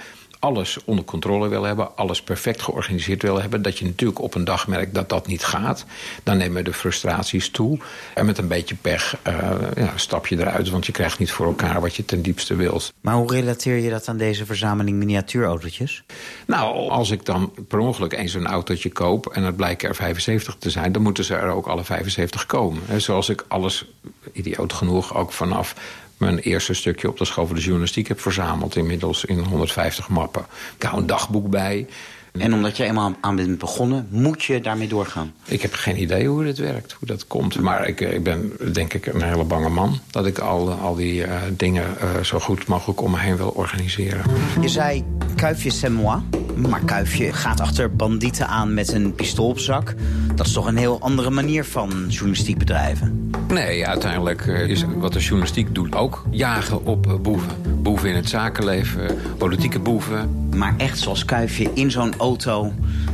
Speaker 12: alles onder controle wil hebben... alles perfect georganiseerd wil hebben... dat je natuurlijk op een dag merkt dat dat niet gaat. Dan nemen de frustraties toe. En met een beetje pech eh, ja, stap je eruit... want je krijgt niet voor elkaar wat je ten diepste wilt.
Speaker 6: Maar hoe relateer je dat aan deze verzameling miniatuurautootjes?
Speaker 12: Nou, als ik dan per ongeluk eens zo'n autootje koop... en het blijkt er 75 te zijn... dan moeten ze er ook alle 75 komen. Zoals ik alles, idioot genoeg, ook vanaf mijn eerste stukje op de school van de journalistiek heb verzameld. Inmiddels in 150 mappen. Ik hou een dagboek bij.
Speaker 6: En omdat je eenmaal aan bent begonnen, moet je daarmee doorgaan.
Speaker 12: Ik heb geen idee hoe dit werkt, hoe dat komt. Maar ik, eh, ik ben denk ik een hele bange man. Dat ik al, al die eh, dingen eh, zo goed mogelijk om me heen wil organiseren.
Speaker 6: Je zei Kuifje c'est moi. Maar Kuifje gaat achter bandieten aan met een pistool op zak. Dat is toch een heel andere manier van journalistiek bedrijven?
Speaker 12: Nee, uiteindelijk eh, is wat de journalistiek doet ook jagen op eh, boeven. Boeven in het zakenleven, eh, politieke boeven.
Speaker 6: Maar echt zoals Kuifje in zo'n auto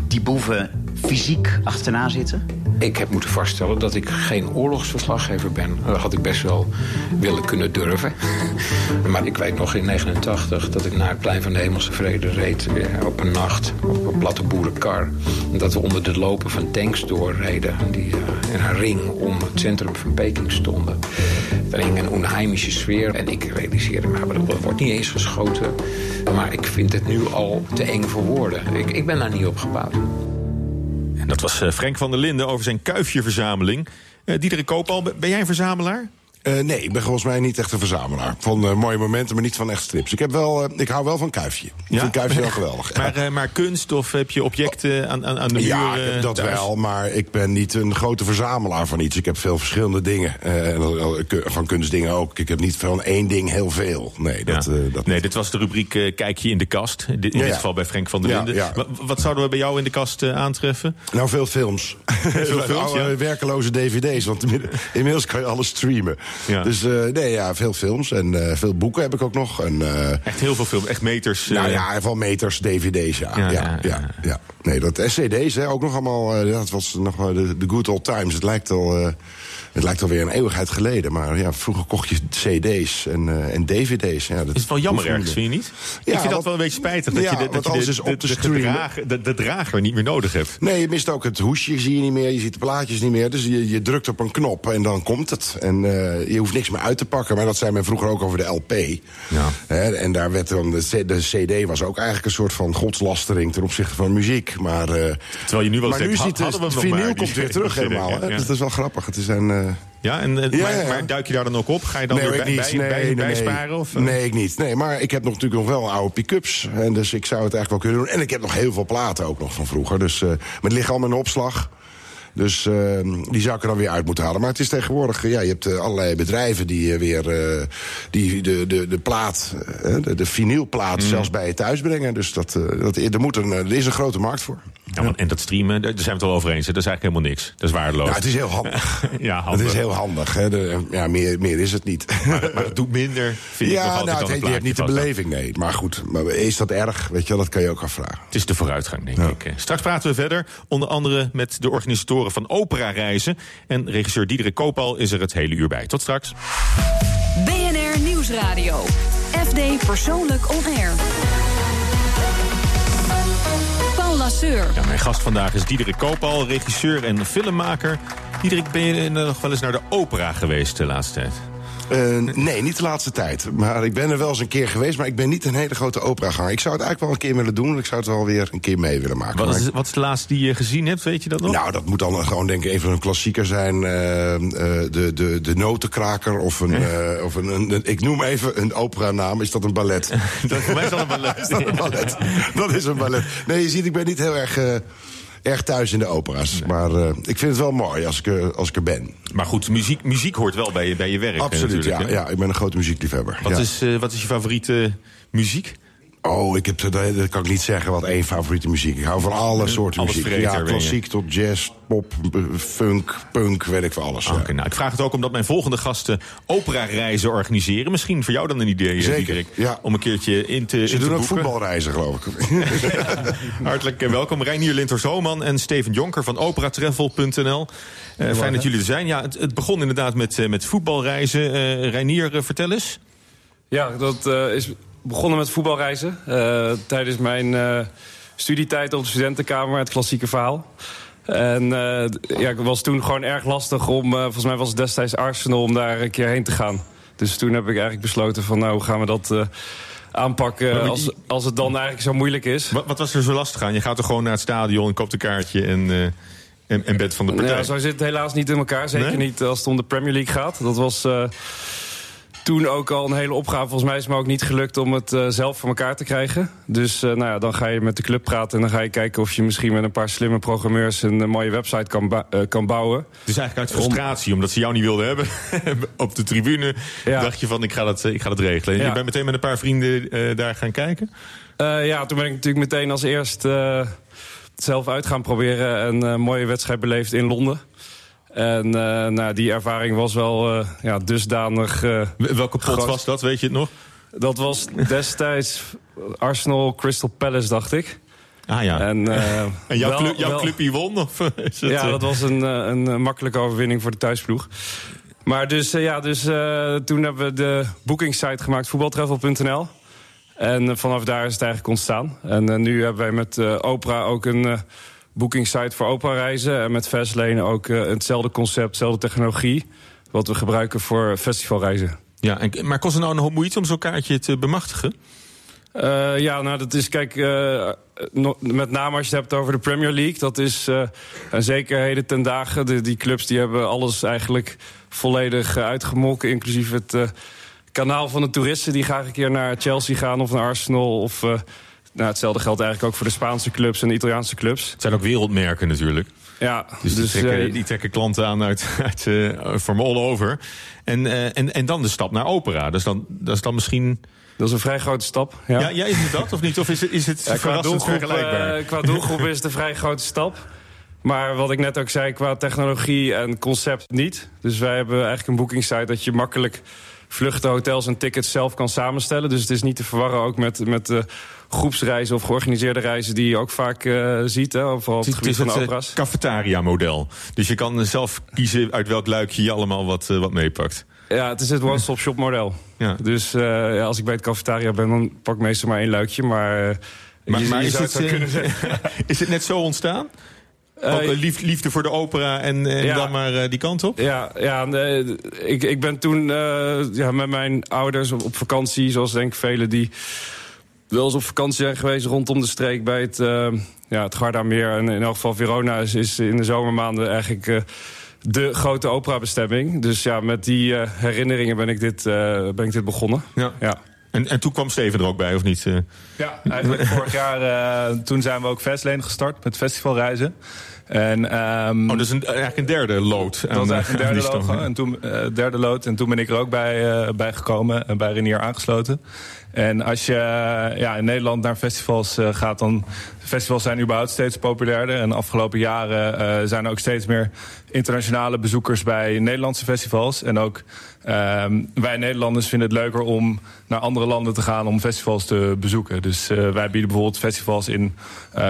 Speaker 6: die boeven fysiek achterna zitten?
Speaker 12: Ik heb moeten vaststellen dat ik geen oorlogsverslaggever ben. Dat had ik best wel willen kunnen durven. [LAUGHS] Maar ik weet nog in 89 dat ik naar het plein van de Hemelse Vrede reed... eh, op een nacht, op een platte boerenkar. En dat we onder de lopen van tanks doorreden... die eh, in een ring om het centrum van Peking stonden. Er hing een onheimische sfeer. En ik realiseerde me, er wordt niet eens geschoten. Maar ik vind het nu al te eng voor woorden. Ik, ik ben daar niet op gebouwd.
Speaker 3: En dat was eh, Frank van der Linden over zijn kuifjeverzameling. Eh Diederik Koopal, ben jij een verzamelaar?
Speaker 4: Eh, nee, ik ben volgens mij niet echt een verzamelaar. Van eh, mooie momenten, maar niet van echt strips. Ik, heb wel, eh, ik hou wel van Kuifje. Ik vind Kuifje wel [LAUGHS] geweldig.
Speaker 3: Maar, maar kunst of heb je objecten aan, aan, aan de muur?
Speaker 4: Ja, dat
Speaker 3: thuis?
Speaker 4: wel, maar ik ben niet een grote verzamelaar van iets. Ik heb veel verschillende dingen. van kunstdingen ook. Ik heb niet van één ding heel veel. Nee, dat,
Speaker 3: Ja.
Speaker 4: dat
Speaker 3: nee, dit was de rubriek Kijk je in de kast. In dit,
Speaker 4: Ja,
Speaker 3: geval bij Frank van der Linden. Wat, zouden we bij jou in de kast aantreffen?
Speaker 4: Nou, veel films. [LAUGHS]
Speaker 3: Veel [LAUGHS] films,
Speaker 4: Oude, werkeloze dvd's, want inmiddels kan je alles streamen.
Speaker 3: Ja.
Speaker 4: Dus eh, nee, ja, veel films en eh, veel boeken heb ik ook nog. En, eh,
Speaker 3: Echt heel veel films, echt meters.
Speaker 4: nou ja, van meters, dvd's, ja.
Speaker 3: Ja,
Speaker 4: Ja, Nee, dat SCD's, hè, ook nog allemaal, het was nog de, de good old times. Het lijkt al... het lijkt alweer een eeuwigheid geleden, maar ja, vroeger kocht je cd's en, eh, en dvd's. Ja, dat
Speaker 3: Is het wel jammer ergens, vind je niet?
Speaker 4: Ja,
Speaker 3: ik vind dat wel een beetje spijtig. Dat
Speaker 4: Ja,
Speaker 3: je de, dat je
Speaker 4: alles
Speaker 3: de,
Speaker 4: is op
Speaker 3: de, drager niet meer nodig hebt.
Speaker 4: Nee, je mist ook het hoesje, zie je niet meer. Je ziet de plaatjes niet meer. Dus je, je drukt op een knop en dan komt het. En eh, je hoeft niks meer uit te pakken. Maar dat zei men vroeger ook over de LP.
Speaker 3: Ja.
Speaker 4: En daar werd dan de, CD was ook eigenlijk een soort van godslastering ten opzichte van muziek. Maar, eh,
Speaker 3: Terwijl je nu wel
Speaker 4: maar nu ziet
Speaker 3: hem nog
Speaker 4: vinyl komt weer terug [LAUGHS] helemaal. dat is wel grappig. Het is een,
Speaker 3: Ja, en, eh,
Speaker 4: Ja,
Speaker 3: maar,
Speaker 4: ja, ja.
Speaker 3: maar duik je daar dan ook op? Ga je dan
Speaker 4: nee,
Speaker 3: weer bij,
Speaker 4: niet.
Speaker 3: bij,
Speaker 4: nee,
Speaker 3: bij,
Speaker 4: nee,
Speaker 3: bijsparen? Of, eh?
Speaker 4: nee, ik niet. Nee, maar ik heb nog natuurlijk nog wel oude pick-ups. En dus ik zou het eigenlijk wel kunnen doen. En ik heb nog heel veel platen ook nog van vroeger. Dus, eh maar het ligt allemaal in opslag. Dus eh, die zou ik er dan weer uit moeten halen. Maar het is tegenwoordig, eh, ja, je hebt eh, allerlei bedrijven die eh, weer eh, die de, de, de plaat, eh, de, de vinylplaat
Speaker 3: Mm.
Speaker 4: zelfs bij je thuis brengen. Dus dat, eh, dat, er, moet een, er is een grote markt voor.
Speaker 3: Ja, want- en dat streamen, daar zijn we het wel over eens. hè. Dat is eigenlijk helemaal niks. Dat is waardeloos.
Speaker 4: Nou, het is heel handig. [LAUGHS]
Speaker 3: ja, handig.
Speaker 4: Het is heel handig. Hè. De, ja, meer, meer is het niet.
Speaker 3: Maar, maar het doet minder, vind ik nog
Speaker 4: ja,
Speaker 3: altijd
Speaker 4: nou,
Speaker 3: dan
Speaker 4: het,
Speaker 3: een
Speaker 4: je hebt niet de beleving, nee. Maar goed, maar is dat erg? Weet je, wel, dat kan je ook afvragen.
Speaker 3: Het is de vooruitgang, denk ik. Straks praten we verder, onder andere met de organisatoren van Opera-reizen. En regisseur Diederik Koopal is er het hele uur bij. Tot straks.
Speaker 2: BNR Nieuwsradio. FD Persoonlijk On Air.
Speaker 3: Mijn gast vandaag is Diederik Koopal, regisseur en filmmaker. Diederik, ben je nog wel eens naar de opera geweest de laatste tijd?
Speaker 4: Eh, nee, niet de laatste tijd. Maar ik ben er wel eens een keer geweest, maar ik ben niet een hele grote operaganger. Ik zou het eigenlijk wel een keer willen doen. Ik zou het wel weer een keer mee willen maken.
Speaker 3: Wat is, wat is de laatste die je gezien hebt, weet je dat nog?
Speaker 4: nou, dat moet dan gewoon denk ik een van een klassieker zijn. eh, eh, de, de, de notenkraker of een, of een, een- Ik noem even een operanaam. Is dat een ballet? [LAUGHS]
Speaker 3: dat, voor mij is dat een ballet. [LAUGHS]
Speaker 4: is dat een ballet? dat is een ballet. Nee, je ziet, ik ben niet heel erg... Erg thuis in de opera's. Maar eh, ik vind het wel mooi als ik, er- als ik er ben.
Speaker 3: Maar goed, muziek, muziek hoort wel bij je, bij je werk.
Speaker 4: Absoluut, ja, ja. Ik ben een grote muziekliefhebber.
Speaker 3: Wat,
Speaker 4: ja.
Speaker 3: is, eh, wat is je favoriete muziek?
Speaker 4: Oh, ik heb, dat, kan ik niet zeggen wat één favoriete muziek. Ik hou van alle soorten
Speaker 3: alles
Speaker 4: muziek.
Speaker 3: vreter
Speaker 4: Ja, klassiek tot jazz, pop, funk, punk, weet ik van alles. ja.
Speaker 3: Oké, nou, ik vraag het ook omdat mijn volgende gasten opera-reizen organiseren. Misschien voor jou dan een idee, eh,
Speaker 4: Zeker,
Speaker 3: Diederik,
Speaker 4: ja.
Speaker 3: om een keertje in te
Speaker 4: Ze
Speaker 3: in te
Speaker 4: doen ook
Speaker 3: boeken.
Speaker 4: voetbalreizen, geloof ik. [LAUGHS] [LAUGHS]
Speaker 3: Hartelijk eh, welkom, Reinier Linter-Zoman en Steven Jonker van operatravel.nl. Eh, fijn dat jullie er zijn. Ja, het, het begon inderdaad met, eh, met voetbalreizen. Eh Reinier, vertel eens.
Speaker 13: Ja, dat eh, is begonnen met voetbalreizen. eh, tijdens mijn eh, studietijd op de studentenkamer, het klassieke verhaal. En d- ja, het was toen gewoon erg lastig om, volgens mij was het destijds Arsenal, om daar een keer heen te gaan. Dus toen heb ik eigenlijk besloten van nou, hoe gaan we dat aanpakken als, als het dan eigenlijk zo moeilijk is.
Speaker 3: Wat, wat was er zo lastig aan? Je gaat er gewoon naar het stadion en koopt een kaartje en, en, en bent van de partij.
Speaker 13: Ja, zo zit het helaas niet in elkaar. Zeker
Speaker 3: Nee?
Speaker 13: niet als het om de Premier League gaat. Dat was toen ook al een hele opgave. Volgens mij is het me ook niet gelukt om het eh, zelf voor elkaar te krijgen. Dus eh, nou ja, dan ga je met de club praten... en dan ga je kijken of je misschien met een paar slimme programmeurs... een eh, mooie website kan, kan bouwen.
Speaker 3: Dus eigenlijk uit frustratie, omdat ze jou niet wilden hebben [LAUGHS] op de tribune,
Speaker 13: Ja.
Speaker 3: dacht je van ik ga dat, ik ga dat regelen. En
Speaker 13: Ja.
Speaker 3: je bent meteen met een paar vrienden daar gaan kijken?
Speaker 13: Ja, toen ben ik natuurlijk meteen als eerst zelf uit gaan proberen. En een mooie wedstrijd beleefd in Londen. En eh, nou, die ervaring was wel eh, ja, dusdanig... eh,
Speaker 3: Welke pot
Speaker 13: groot.
Speaker 3: was dat, weet je het nog?
Speaker 13: Dat was destijds Arsenal Crystal Palace, dacht ik.
Speaker 3: Ah ja.
Speaker 13: En, [LAUGHS]
Speaker 3: En jouw,
Speaker 13: wel-
Speaker 3: club, jouw
Speaker 13: wel-
Speaker 3: clubje won? Of is het,
Speaker 13: Ja, dat was een, een makkelijke overwinning voor de thuisploeg. Maar dus, ja, dus toen hebben we de boekingssite gemaakt, voetbaltravel.nl. En vanaf daar is het eigenlijk ontstaan. En nu hebben wij met Opera ook een eh boekingssite voor opera-reizen. En met Fastlane ook eh, hetzelfde concept, dezelfde technologie... wat we gebruiken voor festivalreizen.
Speaker 3: Ja, en, maar kost het nou een hoop moeite om zo'n kaartje te bemachtigen?
Speaker 13: Uh, ja, nou, dat is, kijk, uh, no, met name als je het hebt over de Premier League... dat is uh, en zeker heden ten dagen, de, die clubs die hebben alles eigenlijk volledig uitgemolken... inclusief het kanaal van de toeristen die graag een keer naar Chelsea gaan of naar Arsenal... of nou, hetzelfde geldt eigenlijk ook voor de Spaanse clubs en de Italiaanse clubs.
Speaker 3: Het zijn ook wereldmerken natuurlijk.
Speaker 13: Ja,
Speaker 3: dus, dus die, trekken, die, trekken, klanten aan uit, [LAUGHS] uit from all over. En, en, en dan de stap naar opera. Dus dan, dat is dan misschien...
Speaker 13: Dat is een vrij grote stap. Ja,
Speaker 3: ja, ja is het dat of niet? Of is het, is het
Speaker 13: ja, qua, doelgroep, uh, qua doelgroep is het een vrij grote stap. Maar wat ik net ook zei, qua technologie en concept niet. Dus wij hebben eigenlijk een boekingssite dat je makkelijk vluchten, hotels en tickets zelf kan samenstellen. Dus het is niet te verwarren ook met, met uh, groepsreizen of georganiseerde reizen die je ook vaak uh, ziet. Hè, op het, het van
Speaker 3: het
Speaker 13: opera's.
Speaker 3: cafetaria-model. Dus je kan zelf kiezen uit welk luikje je allemaal wat, uh, wat meepakt.
Speaker 13: Ja, het is het one-stop-shop model. Ja. Dus uh, ja, als ik bij het cafetaria ben, dan pak ik meestal maar één luikje. Maar, uh,
Speaker 3: maar,
Speaker 13: je,
Speaker 3: maar
Speaker 13: je
Speaker 3: is,
Speaker 13: het, [LAUGHS]
Speaker 3: is het net zo ontstaan?
Speaker 13: Uh,
Speaker 3: Ook lief, liefde voor de opera en, en ja, dan maar die kant op?
Speaker 13: Ja, ja nee, ik, ik ben toen ja, met mijn ouders op, op vakantie, zoals denk ik velen die wel eens op vakantie zijn geweest rondom de streek bij het, ja, het Gardameer. En in elk geval Verona is, is in de zomermaanden eigenlijk de grote operabestemming. Dus ja, met die uh, herinneringen ben ik dit, uh, ben ik dit begonnen.
Speaker 3: Ja.
Speaker 13: ja.
Speaker 3: En, en toen kwam Steven er ook bij, of niet?
Speaker 14: Ja, eigenlijk vorig jaar, uh, toen zijn we ook Fastlane gestart met festivalreizen. En, um,
Speaker 3: oh, dus een, eigenlijk een derde lood.
Speaker 14: Dat was eigenlijk een derde lood. En toen, uh, derde lood. En toen ben ik er ook bij, uh, bij gekomen en bij Renier aangesloten. En als je ja, in Nederland naar festivals uh, gaat, dan festivals zijn überhaupt steeds populairder. En de afgelopen jaren uh, zijn er ook steeds meer internationale bezoekers bij Nederlandse festivals. En ook um, wij Nederlanders vinden het leuker om naar andere landen te gaan om festivals te bezoeken. Dus wij bieden bijvoorbeeld festivals in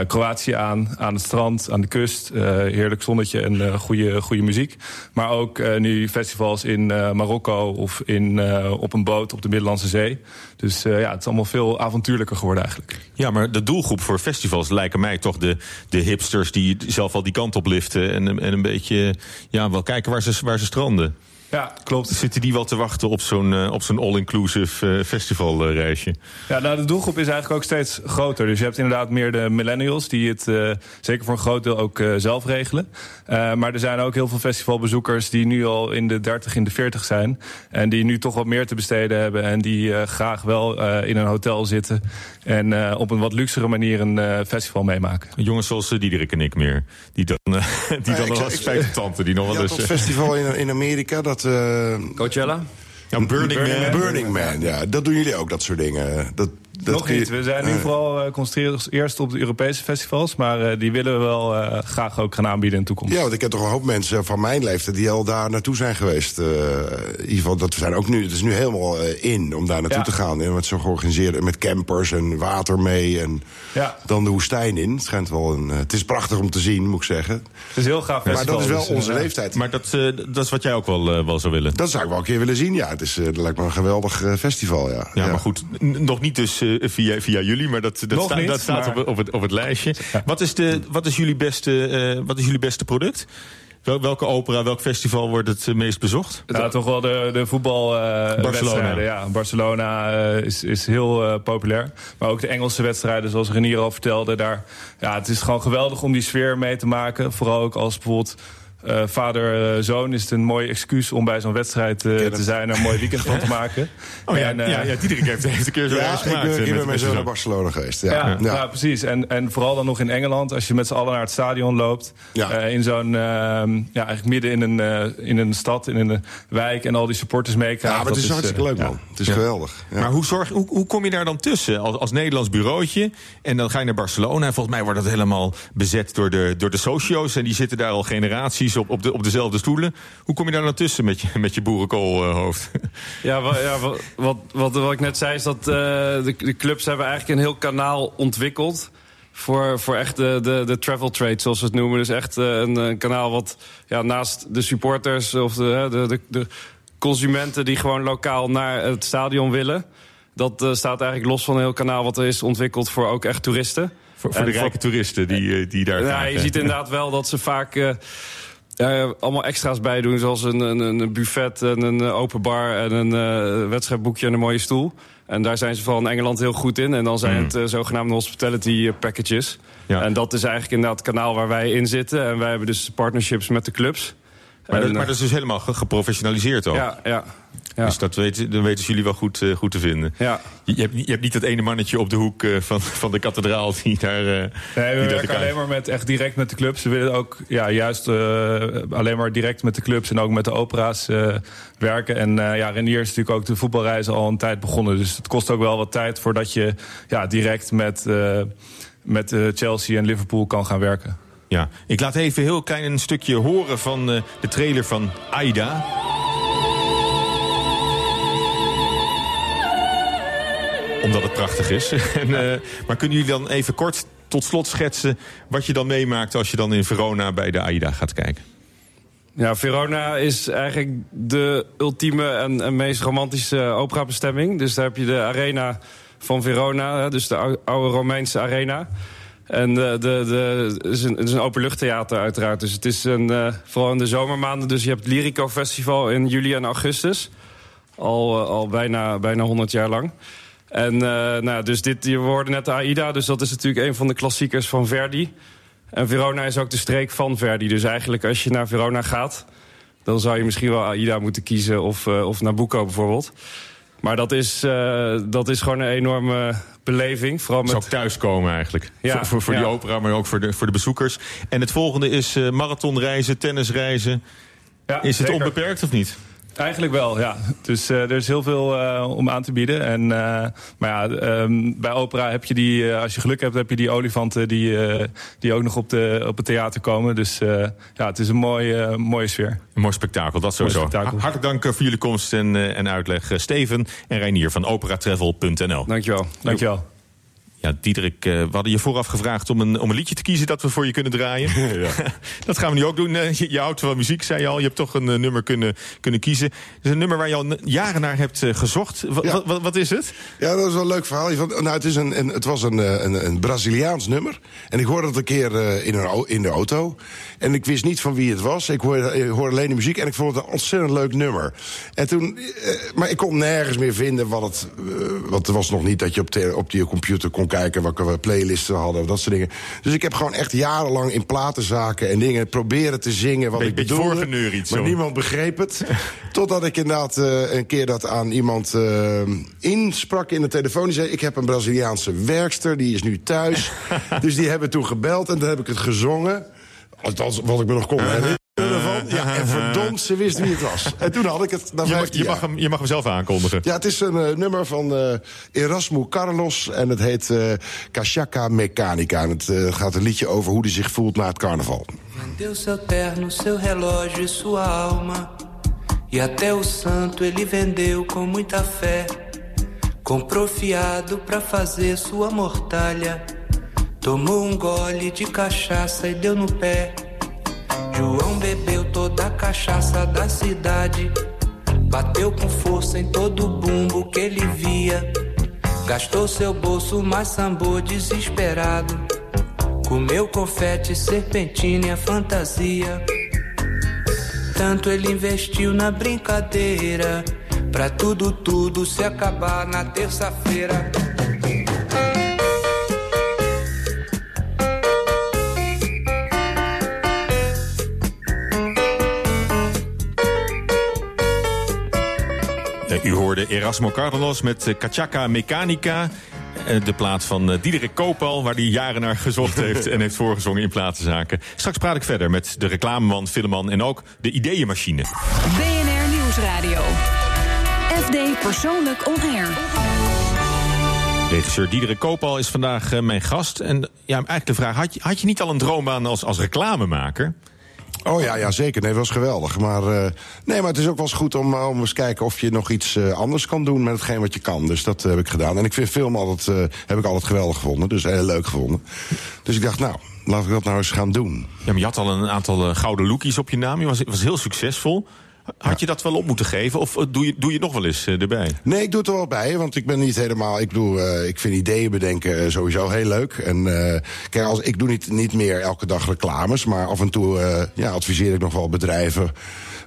Speaker 14: Kroatië aan, aan het strand, aan de kust. Heerlijk zonnetje en goede, goede muziek. Maar ook nu festivals in Marokko of in, op een boot op de Middellandse Zee. Dus uh, ja, het is allemaal veel avontuurlijker geworden eigenlijk.
Speaker 3: Ja, maar de doelgroep voor festivals lijken mij toch de, de hipsters die zelf al die kant op liften en, en een beetje ja, wel kijken waar ze, waar ze stranden.
Speaker 14: Ja, klopt.
Speaker 3: Zitten die wel te wachten op zo'n uh, op zo'n all-inclusive uh, festivalreisje?
Speaker 14: Ja, nou, de doelgroep is eigenlijk ook steeds groter. Dus je hebt inderdaad meer de millennials die het uh, zeker voor een groot deel ook zelf regelen. maar er zijn ook heel veel festivalbezoekers die nu al in de 30, in de 40 zijn. En die nu toch wat meer te besteden hebben. En die graag wel in een hotel zitten. En op een wat luxere manier een festival meemaken.
Speaker 3: Jongens zoals Diederik en ik meer. Die dan, [LAUGHS] die dan nog tante die nog wel
Speaker 4: eens.
Speaker 3: Ja,
Speaker 4: dat festival in, in Amerika, dat uh,
Speaker 13: Coachella?
Speaker 3: Ja, Burning,
Speaker 4: Burning
Speaker 3: Man.
Speaker 4: Man. Burning Man, ja. Dat doen jullie ook, dat soort dingen. Dat, dat
Speaker 14: Nog niet. We zijn nu uh, vooral uh, concentreren eerst op de Europese festivals. Maar uh, die willen we wel uh, graag ook gaan aanbieden in de toekomst.
Speaker 4: Ja, want ik heb toch een hoop mensen van mijn leeftijd die al daar naartoe zijn geweest. Uh, in ieder geval, dat zijn ook nu, het is nu helemaal uh, in om daar naartoe ja. te gaan. En met zo georganiseerd, met campers en water mee. En
Speaker 14: ja.
Speaker 4: dan de woestijn in. Het schijnt wel een. Uh, het is prachtig om te zien, moet ik zeggen.
Speaker 14: Het is heel gaaf.
Speaker 4: Maar dat is wel
Speaker 14: dus,
Speaker 4: onze leeftijd.
Speaker 3: Maar dat, dat is wat jij ook wel, wel zou willen.
Speaker 4: Dat zou ik wel een keer willen zien, ja. Het is, dat lijkt me een geweldig festival, ja.
Speaker 3: Ja, maar goed, nog niet dus via, via jullie, maar dat, dat, sta,
Speaker 14: niet,
Speaker 3: dat staat
Speaker 14: maar...
Speaker 3: op, op, het, op het lijstje. Ja. Wat, is de, wat, is jullie beste, uh, wat is jullie beste product? Wel, welke opera, welk festival wordt het uh, meest bezocht?
Speaker 14: Ja, toch wel de, de voetbal uh, Barcelona. Ja, Barcelona uh, is, is heel populair. Maar ook de Engelse wedstrijden, zoals Renier al vertelde. Daar, ja, het is gewoon geweldig om die sfeer mee te maken. Vooral ook als bijvoorbeeld uh, vader-zoon uh, is het een mooi excuus om bij zo'n wedstrijd uh, te zijn en een mooi weekend van te [LAUGHS] maken.
Speaker 3: Oh ja, en, ja, ja Diederik heeft, heeft een keer zo
Speaker 4: ja,
Speaker 3: gemaakt.
Speaker 4: Ik ben, ik ben met zo'n naar Barcelona geweest. Ja,
Speaker 14: ja, ja. ja precies. En, en vooral dan nog in Engeland, als je met z'n allen naar het stadion loopt. in zo'n, ja, eigenlijk midden in een, in een stad, in een wijk en al die supporters meekrijgen.
Speaker 4: Ja, maar het is, is hartstikke leuk man. Het is geweldig.
Speaker 3: Maar hoe, zorg, hoe, hoe kom je daar dan tussen als, als Nederlands bureautje? En dan ga je naar Barcelona en volgens mij wordt dat helemaal bezet door de, door de socio's. En die zitten daar al generaties op, op, de, op dezelfde stoelen. Hoe kom je daar nou tussen met je, met je boerenkoolhoofd? [LAUGHS]
Speaker 13: Ja, wat, ja wat, wat, wat, wat ik net zei is dat uh, de, de clubs hebben eigenlijk een heel kanaal ontwikkeld voor, voor echt de, de, de travel trade, zoals we het noemen. Dus echt uh, een, een, kanaal wat ja, naast de supporters of de, de, de, de, consumenten die gewoon lokaal naar het stadion willen. Dat uh, staat eigenlijk los van een heel kanaal wat er is ontwikkeld voor ook echt toeristen.
Speaker 3: Voor, voor de rijke toeristen die, die daar
Speaker 13: ja,
Speaker 3: gaan.
Speaker 13: Je ziet [LAUGHS] inderdaad wel dat ze vaak uh, uh, allemaal extra's bij doen. Zoals een, een, een buffet en een open bar en een uh, wedstrijdboekje en een mooie stoel. En daar zijn ze in Engeland heel goed in. En dan zijn
Speaker 3: Mm.
Speaker 13: het eh, zogenaamde hospitality eh, packages.
Speaker 3: Ja.
Speaker 13: En dat is eigenlijk inderdaad het kanaal waar wij in zitten. En wij hebben dus partnerships met de clubs.
Speaker 3: Maar, dat, maar
Speaker 13: eh,
Speaker 3: dat is dus helemaal ge- geprofessionaliseerd ook.
Speaker 13: Ja, ja. Ja.
Speaker 3: Dus dat weten, dat weten jullie wel goed, eh, goed te vinden.
Speaker 13: Ja.
Speaker 3: Je, je hebt, niet- je hebt niet dat ene mannetje op de hoek eh, van, van de kathedraal [LAUGHS] die daar. eh,
Speaker 14: Nee, we werken alleen maar met, echt direct met de clubs. We willen ook ja, juist alleen maar direct met de clubs en ook met de opera's werken. En ja, Renier is natuurlijk ook de voetbalreizen al een tijd begonnen. Dus het kost ook wel wat tijd voordat je ja, direct met, met Chelsea en Liverpool kan gaan werken.
Speaker 3: Ja, ik laat even heel klein een stukje horen van de trailer van Aida. Omdat het prachtig is. [LAUGHS] en, eh, maar kunnen jullie dan even kort tot slot schetsen wat je dan meemaakt als je dan in Verona bij de Aida gaat kijken?
Speaker 13: Ja, Verona is eigenlijk de ultieme en, en meest romantische operabestemming. Dus daar heb je de arena van Verona, hè, dus de ou- oude Romeinse arena. En de, de, de, het is een, het is een openluchttheater uiteraard. Dus het is een, eh, vooral in de zomermaanden. Dus je hebt het Lyrico Festival in juli en augustus. Al, eh, al bijna, bijna 100 jaar lang. En eh, nou, dus dit, je hoorde net de AIDA, dus dat is natuurlijk een van de klassiekers van Verdi. En Verona is ook de streek van Verdi. Dus eigenlijk als je naar Verona gaat, dan zou je misschien wel AIDA moeten kiezen of, eh, of Nabucco bijvoorbeeld. Maar dat is, eh, dat is gewoon een enorme beleving. Vooral met...
Speaker 3: ook thuiskomen eigenlijk.
Speaker 13: Ja,
Speaker 3: voor voor, voor die opera, maar ook voor de, voor de bezoekers. En het volgende is eh, marathonreizen, tennisreizen.
Speaker 14: Ja,
Speaker 3: is het
Speaker 14: zeker.
Speaker 3: onbeperkt of niet?
Speaker 14: Eigenlijk wel, ja. Dus eh, er is heel veel eh, om aan te bieden. En, eh, maar ja, ehm, bij opera heb je die, als je geluk hebt, heb je die olifanten die, eh, die ook nog op, de, op het theater komen. Dus eh, ja, het is een mooie, mooie sfeer.
Speaker 3: Een mooi spektakel, dat sowieso.
Speaker 14: Spektakel.
Speaker 3: Hartelijk dank voor jullie komst en, eh, en uitleg. Steven en Reinier van operatravel.nl.
Speaker 13: Dankjewel.
Speaker 14: Dankjewel.
Speaker 3: Ja, Diederik, eh, we hadden je vooraf gevraagd om een, om een liedje te kiezen dat we voor je kunnen draaien. [LAUGHS] [LAUGHS] dat gaan we nu ook doen. Je, je houdt van muziek, zei je al. Je hebt toch een eh, nummer kunnen, kunnen kiezen. Het is een nummer waar je al jaren naar hebt eh, gezocht. Wa-
Speaker 4: Ja.
Speaker 3: wa- wat, is het?
Speaker 4: Ja, dat is wel een leuk verhaal. Nou, het, is een, een, het was een, een, een Braziliaans nummer. En ik hoorde het een keer in, een, in de auto. En ik wist niet van wie het was. Ik hoorde, ik hoorde alleen de muziek en ik vond het een ontzettend leuk nummer. En toen, maar ik kon nergens meer vinden wat het... want er was nog niet dat je op, de, op die computer kon kijken... welke playlisten hadden, dat soort dingen. Dus ik heb gewoon echt jarenlang in platenzaken en dingen... proberen te zingen wat
Speaker 3: Be-
Speaker 4: ik bedoelde.
Speaker 3: iets
Speaker 4: Maar
Speaker 3: zo.
Speaker 4: niemand begreep het. [LAUGHS] Totdat ik inderdaad eh, een keer dat aan iemand eh, insprak in de telefoon. Die zei, ik heb een Braziliaanse werkster, die is nu thuis. [LAUGHS] dus die hebben toen gebeld en toen heb ik het gezongen. Althans, wat ik me nog kon ervan. Ja, [LAUGHS] en verdomd, ze wist wie het was. En toen had ik het na
Speaker 3: Je, mag-
Speaker 4: 15
Speaker 3: je, mag hem, je mag hem zelf aankondigen.
Speaker 4: Ja, het is een eh, nummer van eh, Erasmo Carlos en het heet eh Cachaca Mechanica. En het eh, gaat een liedje over hoe hij zich voelt na het carnaval.
Speaker 15: Vendeu seu terno, seu relógio e sua alma. E até o santo ele vendeu com muita fé. Comprou fiado pra fazer sua mortalha. Tomou um gole de cachaça e deu no pé. João bebeu toda a cachaça da cidade. Bateu com força em todo bumbo que ele via. Gastou seu bolso, mas sambou desesperado. Comeu confete, serpentina e a fantasia. Tanto ele investiu na brincadeira. Pra tudo, tudo se acabar na terça-feira.
Speaker 3: U hoorde Erasmo Carlos met eh, Cachaca Mechanica. Eh, De plaat van eh, Diederik Koopal, waar hij jaren naar gezocht [LAUGHS] heeft en heeft voorgezongen in platenzaken. Straks praat ik verder met de reclameman, filmman en ook de ideeënmachine.
Speaker 2: BNR Nieuwsradio. FD Persoonlijk On Air.
Speaker 3: Regisseur Diederik Koopal is vandaag mijn gast. En ja, eigenlijk de vraag, had je, had je niet al een droombaan als, als reclamemaker?
Speaker 4: Oh ja, ja zeker. Nee, dat was geweldig. Maar, eh, nee, maar het is ook wel eens goed om, eh, om eens kijken of je nog iets eh, anders kan doen met hetgeen wat je kan. Dus dat heb ik gedaan. En ik vind film altijd, heb ik altijd geweldig gevonden. Dus heel leuk gevonden. Dus ik dacht, nou, laat ik dat nou eens gaan doen.
Speaker 3: Ja, maar je had al een aantal gouden lookies op je naam. Je was, was heel succesvol. Had je dat wel op moeten geven? Of eh, doe je, doe je het nog wel eens eh, erbij?
Speaker 4: Nee, ik doe het er wel bij, want ik ben niet helemaal. Ik, bedoel, eh, ik vind ideeën bedenken sowieso heel leuk. En kijk, als, ik doe niet, niet meer elke dag reclames, maar af en toe ja, adviseer ik nog wel bedrijven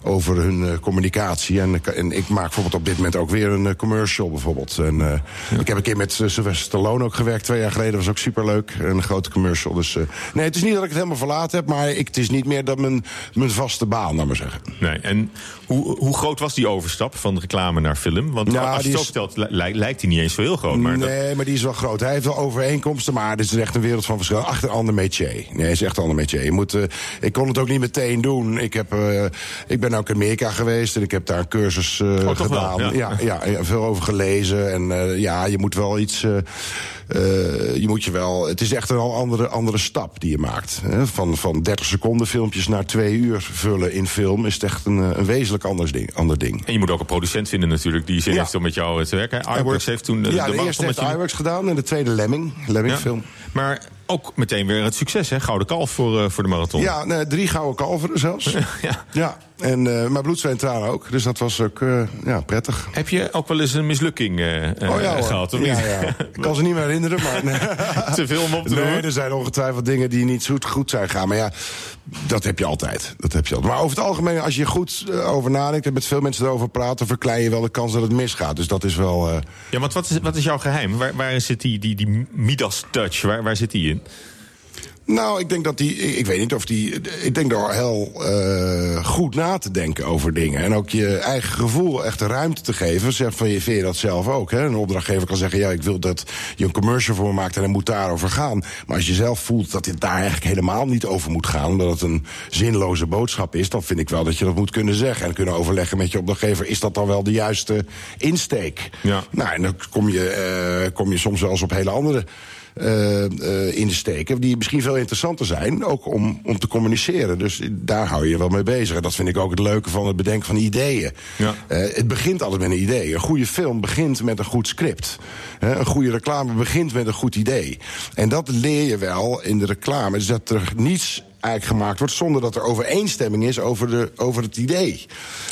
Speaker 4: over hun eh, communicatie. En, en ik maak bijvoorbeeld op dit moment ook weer een eh, commercial bijvoorbeeld. En, eh, Ik heb een keer met uh, Sylvester Stallone ook gewerkt, twee jaar geleden. was ook superleuk, een grote commercial. Dus, eh, nee, het is niet dat ik het helemaal verlaten heb... maar ik, het is niet meer dan mijn, mijn vaste baan, laat maar zeggen.
Speaker 3: Nee, en hoe, hoe groot was die overstap van reclame naar film? Want
Speaker 4: Nou,
Speaker 3: als je
Speaker 4: die
Speaker 3: het zo stelt, li- lijkt, hij niet eens zo heel groot. Maar dat-
Speaker 4: nee, maar die is wel groot. Hij heeft wel overeenkomsten, maar dit is echt een wereld van verschil. Achter een ander métier. Nee, het is echt een ander métier. Je moet, eh, ik kon het ook niet meteen doen. Ik, heb, eh, ik ben ook in Amerika geweest en ik heb daar een cursus eh,
Speaker 3: Oh, wel,
Speaker 4: gedaan.
Speaker 3: ja.
Speaker 4: Ja, veel over gelezen. En eh, ja, je moet wel iets. eh, je moet je wel. Het is echt een al andere, andere stap die je maakt. Hè? Van, van 30 seconden filmpjes naar twee uur vullen in film is het echt een, een wezenlijk anders ding, ander ding.
Speaker 3: En je moet ook een producent vinden natuurlijk die zin
Speaker 4: Ja.
Speaker 3: heeft om met jou te werken. iWorks heeft toen de,
Speaker 4: ja,
Speaker 3: de
Speaker 4: eerste
Speaker 3: met
Speaker 4: heeft
Speaker 3: je-
Speaker 4: iWorks gedaan en de tweede Lemming. Lemming film.
Speaker 3: Maar ook meteen weer het succes, hè? Gouden kalf voor, eh, voor de marathon.
Speaker 4: Ja, nee, drie gouden kalveren zelfs. [LAUGHS]
Speaker 3: ja.
Speaker 4: ja. En, eh maar bloed, en tranen ook. Dus dat was ook eh, ja, prettig.
Speaker 3: Heb je ook wel eens een mislukking
Speaker 4: Oh ja,
Speaker 3: gehad? Of
Speaker 4: ja,
Speaker 3: niet?
Speaker 4: ja. Ik kan ze niet meer herinneren, maar... [LAUGHS]
Speaker 3: Te veel om op te
Speaker 4: nee, er zijn ongetwijfeld dingen die niet zo goed zijn gaan. Maar ja, dat heb je altijd. Dat heb je altijd. Maar over het algemeen, als je goed over nadenkt... en met veel mensen erover praat... dan verklein je wel de kans dat het misgaat. Dus dat is wel...
Speaker 3: Ja, want wat is, wat is jouw geheim? Waar, waar zit die, die, die Midas-touch? Waar, waar zit die in?
Speaker 4: Nou, ik denk dat die. Ik weet niet of die. Ik denk door heel eh, goed na te denken over dingen. En ook je eigen gevoel echt de ruimte te geven. Zeg van je vind je dat zelf ook. Hè? Een opdrachtgever kan zeggen: ja, ik wil dat je een commercial voor me maakt en het moet daarover gaan. Maar als je zelf voelt dat dit daar eigenlijk helemaal niet over moet gaan. Omdat het een zinloze boodschap is, dan vind ik wel dat je dat moet kunnen zeggen. En kunnen overleggen met je opdrachtgever: is dat dan wel de juiste insteek?
Speaker 3: Ja.
Speaker 4: Nou, en dan kom je, eh, kom je soms wel eens op hele andere in te steken. Die misschien veel interessanter zijn, ook om, om te communiceren. Dus daar hou je wel mee bezig. En dat vind ik ook het leuke van het bedenken van ideeën.
Speaker 3: Ja.
Speaker 4: Eh, het begint altijd met een idee. Een goede film begint met een goed script. Een goede reclame begint met een goed idee. En dat leer je wel in de reclame. Dus dat er niets eigenlijk gemaakt wordt zonder dat er overeenstemming is over, de, over het idee.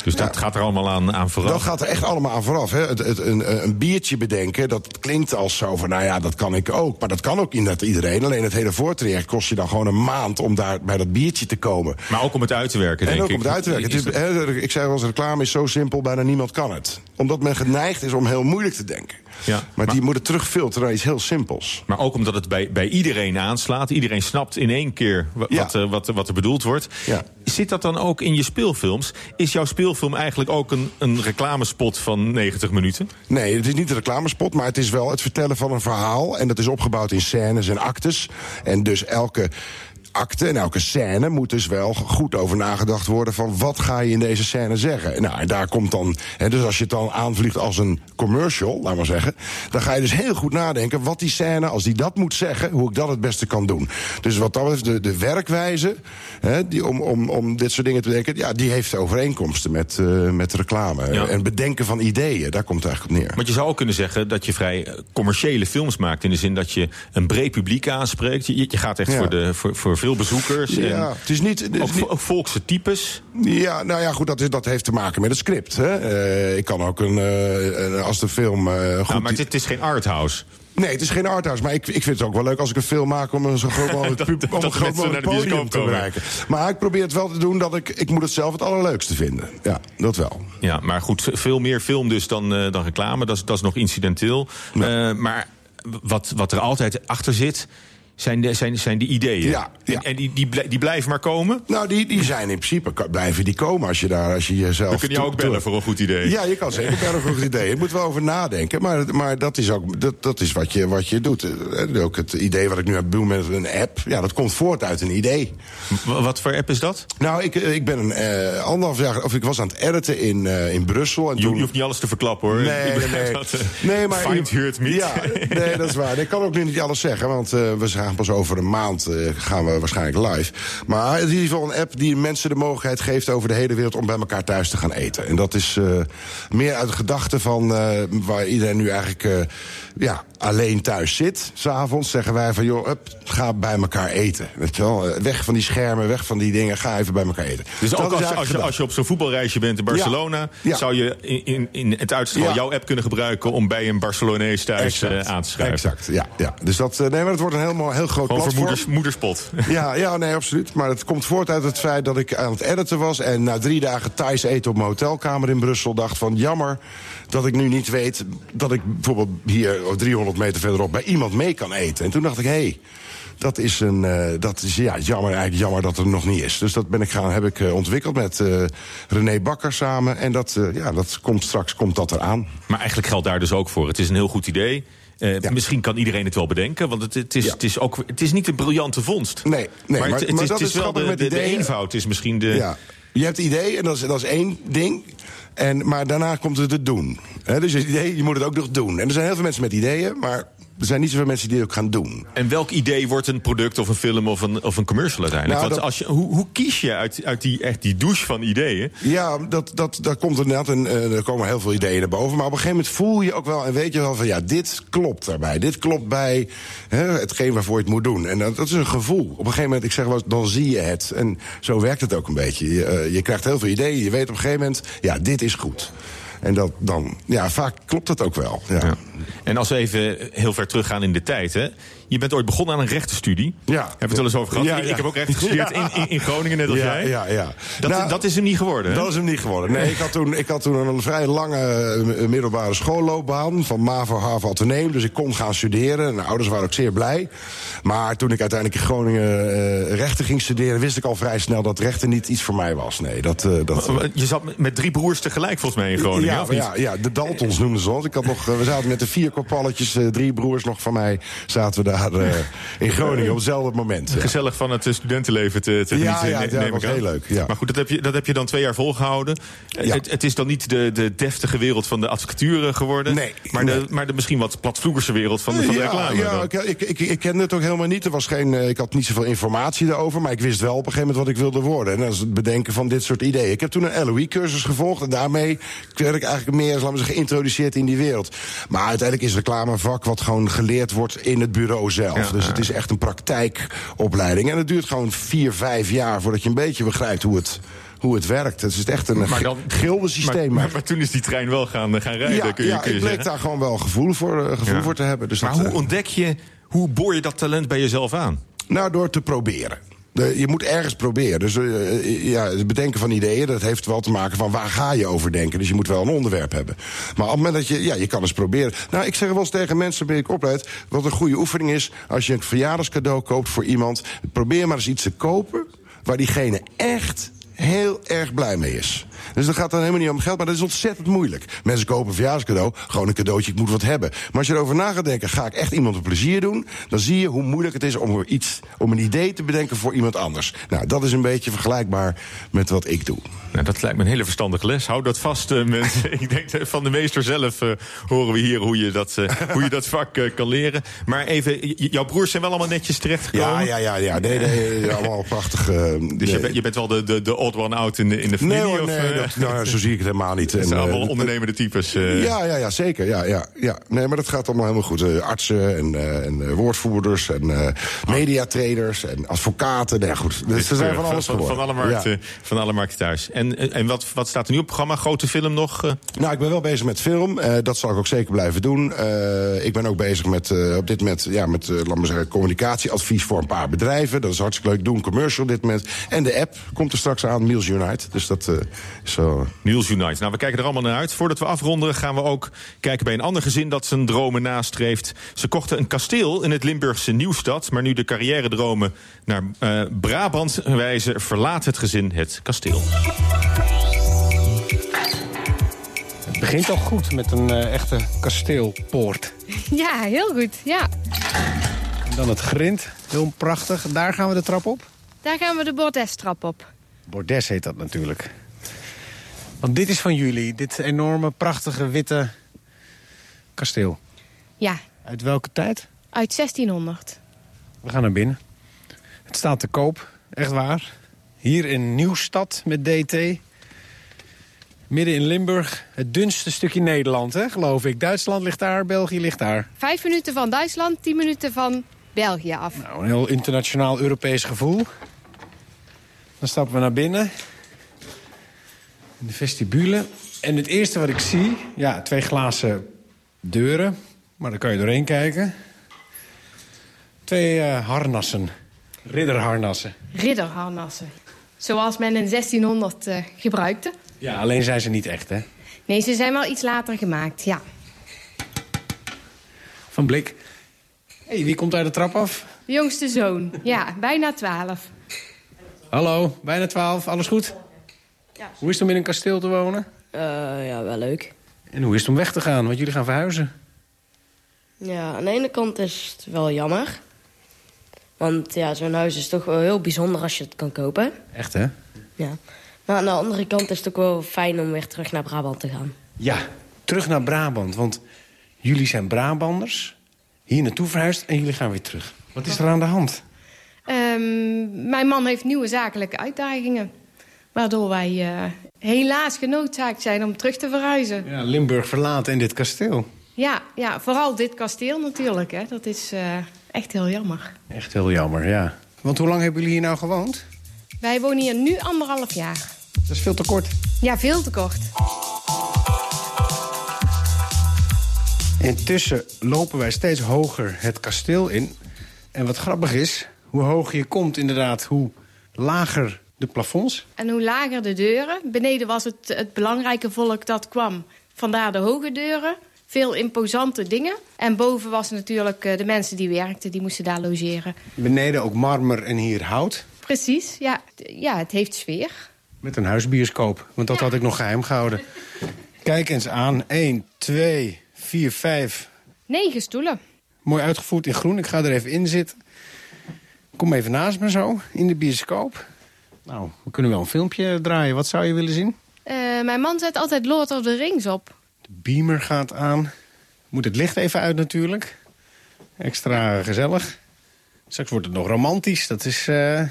Speaker 3: Dus dat gaat er allemaal aan, aan vooraf.
Speaker 4: Dat gaat er echt allemaal aan vooraf. Hè. Het, het, een, een biertje bedenken, dat klinkt als zo van... nou ja, dat kan ik ook. Maar dat kan ook inderdaad iedereen. Alleen het hele voortraject kost je dan gewoon een maand... om daar bij dat biertje te komen.
Speaker 3: Maar ook om het uit te werken,
Speaker 4: En
Speaker 3: denk
Speaker 4: ook
Speaker 3: ik.
Speaker 4: om het uit te werken. Het is, hè, ik zei wel eens, reclame is zo simpel, bijna niemand kan het. Omdat men geneigd is om heel moeilijk te denken.
Speaker 3: Ja,
Speaker 4: Maar, die moeten terugfilteren naar iets heel simpels.
Speaker 3: Maar ook omdat het bij, bij iedereen aanslaat. Iedereen snapt in één keer wa-
Speaker 4: Ja.
Speaker 3: wat, eh, wat, wat er bedoeld wordt.
Speaker 4: Ja.
Speaker 3: Zit dat dan ook in je speelfilms? Is jouw speelfilm eigenlijk ook een, een reclamespot van 90 minuten?
Speaker 4: Nee, het is niet een reclamespot, maar het is wel het vertellen van een verhaal. En dat is opgebouwd in scènes en actes. En dus elke acte en elke scène moet dus wel goed over nagedacht worden... van wat ga je in deze scène zeggen. Nou, en daar komt dan... Hè, dus als je het dan aanvliegt als een commercial, laat maar zeggen... dan ga je dus heel goed nadenken wat die scène, als die dat moet zeggen... hoe ik dat het beste kan doen. Dus wat dat betreft, de, de werkwijze hè, die, om, om, om dit soort dingen te denken... ja, die heeft overeenkomsten met, eh, met reclame.
Speaker 3: Ja.
Speaker 4: En bedenken van ideeën, daar komt het eigenlijk op neer.
Speaker 3: Want je zou ook kunnen zeggen dat je vrij commerciële films maakt. In de zin dat je een breed publiek aanspreekt. Je, je gaat echt
Speaker 4: Ja.
Speaker 3: voor, de, voor, voor veel bezoekers.
Speaker 4: Ja,
Speaker 3: en
Speaker 4: het is niet... het is
Speaker 3: ook,
Speaker 4: niet-
Speaker 3: ook volkse types.
Speaker 4: Ja, nou ja, goed, dat, is, dat heeft te maken met het script. Hè? Eh, ik kan ook een, eh, als de film eh, goed...
Speaker 3: Nou, maar het, het is geen arthouse.
Speaker 4: Nee, het is geen arthouse, maar ik, ik vind het ook wel leuk als ik een film maak om een zo groot mogelijk, [LAUGHS] pub- om een groot mogelijk podium te bereiken. Maar ik probeer het wel te doen dat ik, ik moet het zelf het allerleukste vinden. Ja, dat wel.
Speaker 3: Ja, maar goed, veel meer film dus dan, dan reclame. Dat is, dat is nog incidenteel. Eh, maar wat, wat er altijd achter zit, zijn de, zijn, zijn die ideeën.
Speaker 4: Ja, ja.
Speaker 3: En, en die, die, blij- die blijven maar komen.
Speaker 4: Nou, die, die zijn in principe, blijven die komen als je daar, als je jezelf...
Speaker 3: Dan kun je ook bellen voor een goed idee.
Speaker 4: Ja, je kan zeker bellen voor een goed idee. Je moet wel over nadenken, maar, maar dat is ook dat, dat is wat, je, wat je doet. Eh, Ook het idee wat ik nu heb doen met een app, ja, dat komt voort uit een idee.
Speaker 3: Wat voor app is dat?
Speaker 4: Nou, ik, eh, ik ben een eh, anderhalf jaar, of ik was aan het editen in, eh, in Brussel. En
Speaker 3: Je,
Speaker 4: toen...
Speaker 3: je hoeft niet alles te verklappen hoor.
Speaker 4: Nee,
Speaker 3: Ik
Speaker 4: nee, nee.
Speaker 3: dat,
Speaker 4: nee maar
Speaker 3: Find Heard Meet.
Speaker 4: Ja, nee, dat is waar. Ik kan ook nu niet alles zeggen, want eh, we gaan pas over een maand eh, gaan we waarschijnlijk live. Maar het is in ieder geval een app die mensen de mogelijkheid geeft over de hele wereld om bij elkaar thuis te gaan eten. En dat is eh, meer uit de gedachte van eh, waar iedereen nu eigenlijk ja, alleen thuis zit. S'avonds zeggen wij van joh, ga bij elkaar eten. Weet je wel? Weg van die schermen, weg van die dingen, ga even bij elkaar eten.
Speaker 3: Dus
Speaker 4: Dat
Speaker 3: ook als, als, je,
Speaker 4: gedachte.
Speaker 3: als je op zo'n voetbalreisje bent in Barcelona...
Speaker 4: Ja.
Speaker 3: zou je in, in, in het uitstel
Speaker 4: Ja.
Speaker 3: jouw app kunnen gebruiken... om bij een Barcelonees thuis aan te schrijven.
Speaker 4: Exact, ja. ja. Dus dat, nee, maar het wordt een heel mooi, heel groot platform.
Speaker 3: moeders, moederspot.
Speaker 4: Ja, ja, nee, absoluut. Maar het komt voort uit het feit dat ik aan het editen was... en na drie dagen Thais eten op mijn hotelkamer in Brussel... dacht van jammer dat ik nu niet weet dat ik bijvoorbeeld hier 300 meter verderop... bij iemand mee kan eten. En toen dacht ik, hé, hey, dat is, een, eh, dat is ja, jammer, eigenlijk jammer dat het er nog niet is. Dus dat ben ik gaan, heb ik eh, ontwikkeld met eh, René Bakker samen. En dat, ja, dat komt straks komt dat eraan.
Speaker 3: Maar eigenlijk geldt daar dus ook voor. Het is een heel goed idee. Eh, Misschien kan iedereen het wel bedenken, want het, het, is, het, is, ook, het is niet een briljante vondst.
Speaker 4: Nee, nee
Speaker 3: maar,
Speaker 4: maar,
Speaker 3: het, het
Speaker 4: maar
Speaker 3: is,
Speaker 4: dat
Speaker 3: het
Speaker 4: is
Speaker 3: wel
Speaker 4: grappig
Speaker 3: de,
Speaker 4: met
Speaker 3: de, eenvoud is misschien de...
Speaker 4: Ja. Je hebt het idee, en dat is, dat is één ding. En, maar daarna komt het het doen. Dus het idee, je moet het ook nog doen. En er zijn heel veel mensen met ideeën, maar er zijn niet zoveel mensen die het ook gaan doen.
Speaker 3: En welk idee wordt een product of een film of een, of een commercial uiteindelijk?
Speaker 4: Nou, dat-
Speaker 3: als je, hoe, hoe kies je uit, uit die, echt die douche van ideeën?
Speaker 4: Ja, dat, dat, daar komt inderdaad een, eh, er komen heel veel ideeën naar boven. Maar op een gegeven moment voel je ook wel en weet je wel van ja, dit klopt daarbij. Dit klopt bij hè, hetgeen waarvoor je het moet doen. En dat, dat is een gevoel. Op een gegeven moment, ik zeg wel, eens, dan zie je het. En zo werkt het ook een beetje. Je, eh, je krijgt heel veel ideeën. Je weet op een gegeven moment, ja, dit is goed. En dat dan, ja, vaak klopt dat ook wel. Ja.
Speaker 3: En als we even heel ver teruggaan in de tijd, hè? Je bent ooit begonnen aan een rechtenstudie.
Speaker 4: Ja.
Speaker 3: Hebben we het wel eens over gehad?
Speaker 4: Ja,
Speaker 3: Ik-
Speaker 4: ja.
Speaker 3: Ik heb ook rechten gestudeerd in, in, in Groningen, net als
Speaker 4: ja,
Speaker 3: jij.
Speaker 4: Ja, ja.
Speaker 3: Dat,
Speaker 4: Nou,
Speaker 3: dat is hem niet geworden, hè?
Speaker 4: Dat is hem niet geworden. Nee, ik had toen, ik had toen een vrij lange eh, middelbare schoolloopbaan. Van MAVO, HAVO, Atheneum. Dus ik kon gaan studeren. Mijn ouders waren ook zeer blij. Maar toen ik uiteindelijk in Groningen eh, rechten ging studeren... wist ik al vrij snel dat rechten niet iets voor mij was. Nee, dat... eh, dat
Speaker 3: Je zat met- drie broers tegelijk volgens mij in Groningen,
Speaker 4: ja,
Speaker 3: of niet?
Speaker 4: ja, ja, de Daltons noemden ze ons. Ik had nog, we zaten met de vier kopalletjes, drie broers nog van mij... zaten we daar eh, in Groningen op hetzelfde moment.
Speaker 3: Gezellig van het studentenleven te, te
Speaker 4: Ja,
Speaker 3: genieten,
Speaker 4: ja, dat was heel leuk, ja.
Speaker 3: Maar goed, dat heb, je, dat heb je dan twee jaar volgehouden. Eh,
Speaker 4: Ja.
Speaker 3: Het, het is dan niet de, de deftige wereld van de advocatuur geworden.
Speaker 4: Nee,
Speaker 3: maar,
Speaker 4: nee.
Speaker 3: De, maar de misschien wat platvloegerse wereld van, de- van de reclame.
Speaker 4: Ja, ik, ik, ik, ik kende het ook helemaal niet. Er was geen, eh, ik had niet zoveel informatie daarover. Maar ik wist wel op een gegeven moment wat ik wilde worden. En dat is het bedenken van dit soort ideeën. Ik heb toen een LOE-cursus gevolgd. En daarmee werd ik eigenlijk meer laten we zeggen, geïntroduceerd in die wereld. Maar uiteindelijk is reclame een vak wat gewoon geleerd wordt in het bureau zelf.
Speaker 3: Ja,
Speaker 4: dus
Speaker 3: ja.
Speaker 4: het is echt een praktijkopleiding. En het duurt gewoon vier, vijf jaar voordat je een beetje begrijpt hoe het, hoe het werkt. Het is echt een gildensysteem.
Speaker 3: Maar, maar, maar toen is die trein wel gaan, eh, gaan rijden,
Speaker 4: ja,
Speaker 3: kun je,
Speaker 4: ja,
Speaker 3: kun je
Speaker 4: ik bleek
Speaker 3: zeggen.
Speaker 4: daar gewoon wel gevoel voor, eh, gevoel
Speaker 3: Ja.
Speaker 4: voor te hebben. Dus
Speaker 3: maar
Speaker 4: dat,
Speaker 3: hoe
Speaker 4: eh,
Speaker 3: ontdek je, hoe boor je dat talent bij jezelf aan?
Speaker 4: Nou, door te proberen. Je moet ergens proberen. Dus eh, ja, het bedenken van ideeën, dat heeft wel te maken van waar ga je over denken. Dus je moet wel een onderwerp hebben. Maar op het moment dat je, ja, je kan eens proberen. Nou, ik zeg wel eens tegen mensen, ben ik opleid, wat een goede oefening is, als je een verjaardagscadeau koopt voor iemand, probeer maar eens iets te kopen waar diegene echt heel erg blij mee is. Dus dat gaat dan helemaal niet om geld, maar dat is ontzettend moeilijk. Mensen kopen een verjaarscadeau, gewoon een cadeautje, ik moet wat hebben. Maar als je erover na gaat denken, ga ik echt iemand een plezier doen... dan zie je hoe moeilijk het is om, er iets, om een idee te bedenken voor iemand anders. Nou, dat is een beetje vergelijkbaar met wat ik doe.
Speaker 3: Nou, dat lijkt me een hele verstandige les. Hou dat vast, eh, mensen. [LAUGHS] Ik denk van de meester zelf eh, horen we hier hoe je dat, eh, hoe je dat vak kan leren. Maar even, jouw broers zijn wel allemaal netjes terechtgekomen?
Speaker 4: Ja, ja, ja, ja. Nee, nee, [LAUGHS] allemaal prachtig.
Speaker 3: Dus je, bent, je bent wel de, de, de odd one out in de, in de familie?
Speaker 4: Nee, hoor,
Speaker 3: of,
Speaker 4: nee
Speaker 3: eh,
Speaker 4: dat, nou, zo zie ik het helemaal niet.
Speaker 3: Het
Speaker 4: En,
Speaker 3: zijn
Speaker 4: eh,
Speaker 3: allemaal ondernemende types. eh.
Speaker 4: Ja, ja, ja, zeker. Ja, ja, ja. Nee, maar dat gaat allemaal helemaal goed. Eh, artsen en, eh, en eh, woordvoerders en eh mediatraders en advocaten. Nee, goed. Dus ze zijn van alles
Speaker 3: van, alle markten,
Speaker 4: Ja.
Speaker 3: van alle markten thuis. En, en en wat, wat staat er nu op het programma? Grote film nog? eh?
Speaker 4: Nou, ik ben wel bezig met film. Eh, dat zal ik ook zeker blijven doen. Eh, ik ben ook bezig met, eh, op dit moment, ja, met eh, laat maar zeggen, communicatieadvies voor een paar bedrijven. Dat is hartstikke leuk. Doe een commercial op dit moment. En de app komt er straks aan, Meals Unite. Dus dat zo.
Speaker 3: Niels Unite. Nou, we kijken er allemaal naar uit. Voordat we afronden gaan we ook kijken bij een ander gezin dat zijn dromen nastreeft. Ze kochten een kasteel in het Limburgse Nieuwstad. Maar nu de carrière-dromen naar eh, Brabant wijzen, verlaat het gezin het kasteel.
Speaker 16: Het begint al goed met een eh, echte kasteelpoort. [LAUGHS]
Speaker 17: Ja, heel goed. Ja.
Speaker 16: En dan het grind, heel prachtig. Daar gaan we de trap op.
Speaker 17: Daar gaan we de bordestrap op.
Speaker 16: Bordes heet dat natuurlijk. Want dit is van jullie, dit enorme, prachtige, witte kasteel.
Speaker 17: Ja,
Speaker 16: Uit welke tijd?
Speaker 17: uit 1600.
Speaker 16: We gaan naar binnen. Het staat te koop, echt waar. Hier in Nieuwstad met DT. Midden in Limburg. Het dunste stukje Nederland, hè, geloof ik. Duitsland ligt daar, België ligt daar.
Speaker 17: Vijf minuten van Duitsland, tien minuten van België af.
Speaker 16: Nou, een heel internationaal Europees gevoel. Dan stappen we naar binnen. In de vestibule. En het eerste wat ik zie... Ja, twee glazen deuren. Maar daar kan je doorheen kijken. Twee eh, harnassen. Ridderharnassen.
Speaker 17: Ridderharnassen. Zoals men in 1600 eh, gebruikte.
Speaker 16: Ja, alleen zijn ze niet echt, hè?
Speaker 17: Nee, ze zijn wel iets later gemaakt, ja.
Speaker 16: Van Blik. hey, wie komt daar de trap af?
Speaker 17: De jongste zoon, ja, bijna 12.
Speaker 16: Hallo, bijna twaalf, alles goed?
Speaker 17: Ja.
Speaker 16: Hoe is het om in een kasteel te wonen?
Speaker 18: ja, wel leuk.
Speaker 16: En hoe is het om weg te gaan? Want jullie gaan verhuizen.
Speaker 18: Ja, aan de ene kant is het wel jammer. Want ja, zo'n huis is toch wel heel bijzonder als je het kan kopen.
Speaker 16: Echt, hè?
Speaker 18: Ja. Maar aan de andere kant is het ook wel fijn om weer terug naar Brabant te gaan.
Speaker 16: Ja, terug naar Brabant. Want jullie zijn Brabanders, hier naartoe verhuisd en jullie gaan weer terug. Wat is er aan de hand?
Speaker 17: Ehm, mijn man heeft nieuwe zakelijke uitdagingen. Waardoor wij eh, helaas genoodzaakt zijn om terug te verhuizen.
Speaker 16: Ja, Limburg verlaten en dit kasteel.
Speaker 17: Ja, ja vooral dit kasteel natuurlijk. Hè. Dat is eh, echt heel jammer.
Speaker 16: Echt heel jammer, ja. Want hoe lang hebben jullie hier nou gewoond?
Speaker 17: Wij wonen hier nu anderhalf jaar.
Speaker 16: Dat is veel te kort.
Speaker 17: Ja, veel te kort.
Speaker 16: Intussen lopen wij steeds hoger het kasteel in. En wat grappig is, hoe hoger je komt inderdaad, hoe lager de plafonds.
Speaker 17: En hoe lager de deuren. Beneden was het, het belangrijke volk dat kwam. Vandaar de hoge deuren. Veel imposante dingen. En boven was natuurlijk eh, de mensen die werkten, die moesten daar logeren.
Speaker 16: Beneden ook marmer en hier hout.
Speaker 17: Precies, ja. Ja, het heeft sfeer.
Speaker 16: Met een huisbioscoop, want dat had ik nog geheim gehouden. Kijk eens aan. 1, 2, 4, 5.
Speaker 17: Negen stoelen.
Speaker 16: Mooi uitgevoerd in groen. Ik ga er even in zitten. Kom even naast me zo, in de bioscoop. Nou, we kunnen wel een filmpje draaien. Wat zou je willen zien?
Speaker 17: Eh, mijn man zet altijd Lord of the Rings op.
Speaker 16: De beamer gaat aan. Moet het licht even uit natuurlijk. Extra gezellig. Straks wordt het nog romantisch. Dat is... eh,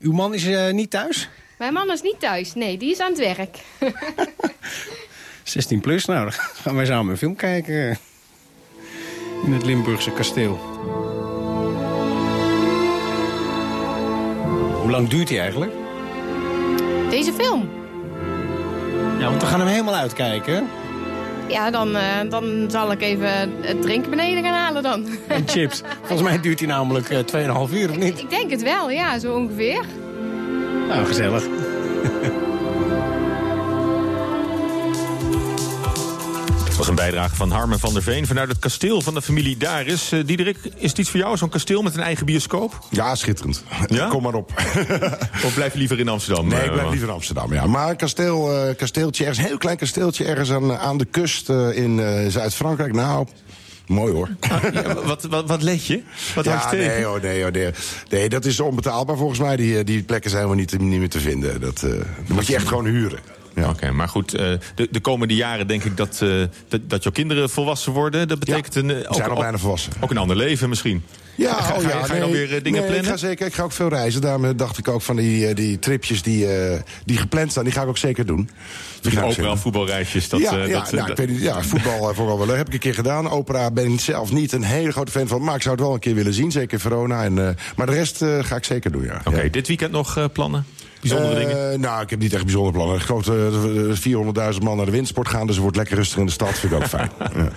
Speaker 16: Uw man is eh, niet thuis?
Speaker 17: Mijn man is niet thuis. Nee, die is aan het werk. [LAUGHS]
Speaker 16: 16 plus, nou, dan gaan wij samen een film kijken. In het Limburgse kasteel. Hoe lang duurt hij eigenlijk?
Speaker 17: Deze film.
Speaker 16: Ja, want we gaan hem helemaal uitkijken.
Speaker 17: Ja, dan, eh, dan zal ik even het drinken beneden gaan halen dan. [LAUGHS]
Speaker 16: En chips. Volgens mij duurt hij namelijk eh, 2,5 uur, of niet?
Speaker 17: Ik denk het wel, ja, zo ongeveer.
Speaker 16: Nou, gezellig. [LAUGHS]
Speaker 3: was een bijdrage van Harmen van der Veen vanuit het kasteel van de familie Daris. Eh Diederik, is het iets voor jou, zo'n kasteel met een eigen bioscoop?
Speaker 4: Ja, schitterend.
Speaker 3: Ja?
Speaker 4: Kom maar op. [LAUGHS]
Speaker 3: Of blijf je liever in Amsterdam?
Speaker 4: Nee,
Speaker 3: Eh,
Speaker 4: ik blijf liever in Amsterdam, ja. Maar een kasteel, eh, kasteeltje, ergens, een heel klein kasteeltje... ergens aan, aan de kust eh, in eh, Zuid-Frankrijk. Nou, mooi hoor.
Speaker 3: ja, [LAUGHS] wat, wat, wat let je? Wat
Speaker 4: ja,
Speaker 3: je tegen?
Speaker 4: nee, nee, nee. nee, dat is onbetaalbaar volgens mij. Die, eh, die plekken zijn helemaal niet, niet meer te vinden. Dat, eh, dat moet je echt gewoon huren.
Speaker 3: Oké, maar goed, eh, de, de komende jaren denk ik dat, eh, dat, dat jouw kinderen volwassen worden. Dat betekent een, eh,
Speaker 4: zijn al bijna volwassen.
Speaker 3: Ook een ander leven misschien.
Speaker 4: Ja,
Speaker 3: ga,
Speaker 4: oh
Speaker 3: ga,
Speaker 4: ja,
Speaker 3: ga je dan
Speaker 4: nee,
Speaker 3: weer dingen
Speaker 4: nee,
Speaker 3: plannen?
Speaker 4: Ik ga zeker, ik ga ook veel reizen. Daarom dacht ik ook van die, die tripjes die, die gepland staan, die ga ik ook zeker doen. Ga ik
Speaker 3: ook wel voetbalreisjes. Dat,
Speaker 4: ja,
Speaker 3: eh,
Speaker 4: ja,
Speaker 3: dat,
Speaker 4: nou, ik weet niet, ja, voetbal vooral wel. leuk. heb ik een keer gedaan. Opera ben ik zelf niet een hele grote fan van. Maar ik zou het wel een keer willen zien. Zeker Verona. En, maar de rest ga ik zeker doen, ja.
Speaker 3: Oké, dit weekend nog plannen? Bijzondere
Speaker 4: Eh,
Speaker 3: dingen?
Speaker 4: Nou, ik heb niet echt bijzondere plannen. Ik geloof eh, 400.000 man naar de windsport gaan. Dus het wordt lekker rustig in de stad. Vind ik ook [LAUGHS] fijn. Ja.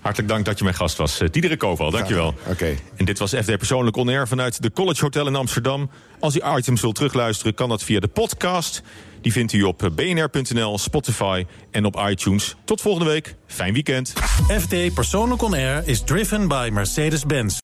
Speaker 3: Hartelijk dank dat je mijn gast was. Uh, Diederik Koval, dankjewel.
Speaker 4: Oké.
Speaker 3: En dit was FD Persoonlijk On Air vanuit de College Hotel in Amsterdam. Als u items wilt terugluisteren, kan dat via de podcast. Die vindt u op bnr.nl, Spotify en op iTunes. Tot volgende week. Fijn weekend.
Speaker 1: FD Persoonlijk On Air is driven by Mercedes-Benz.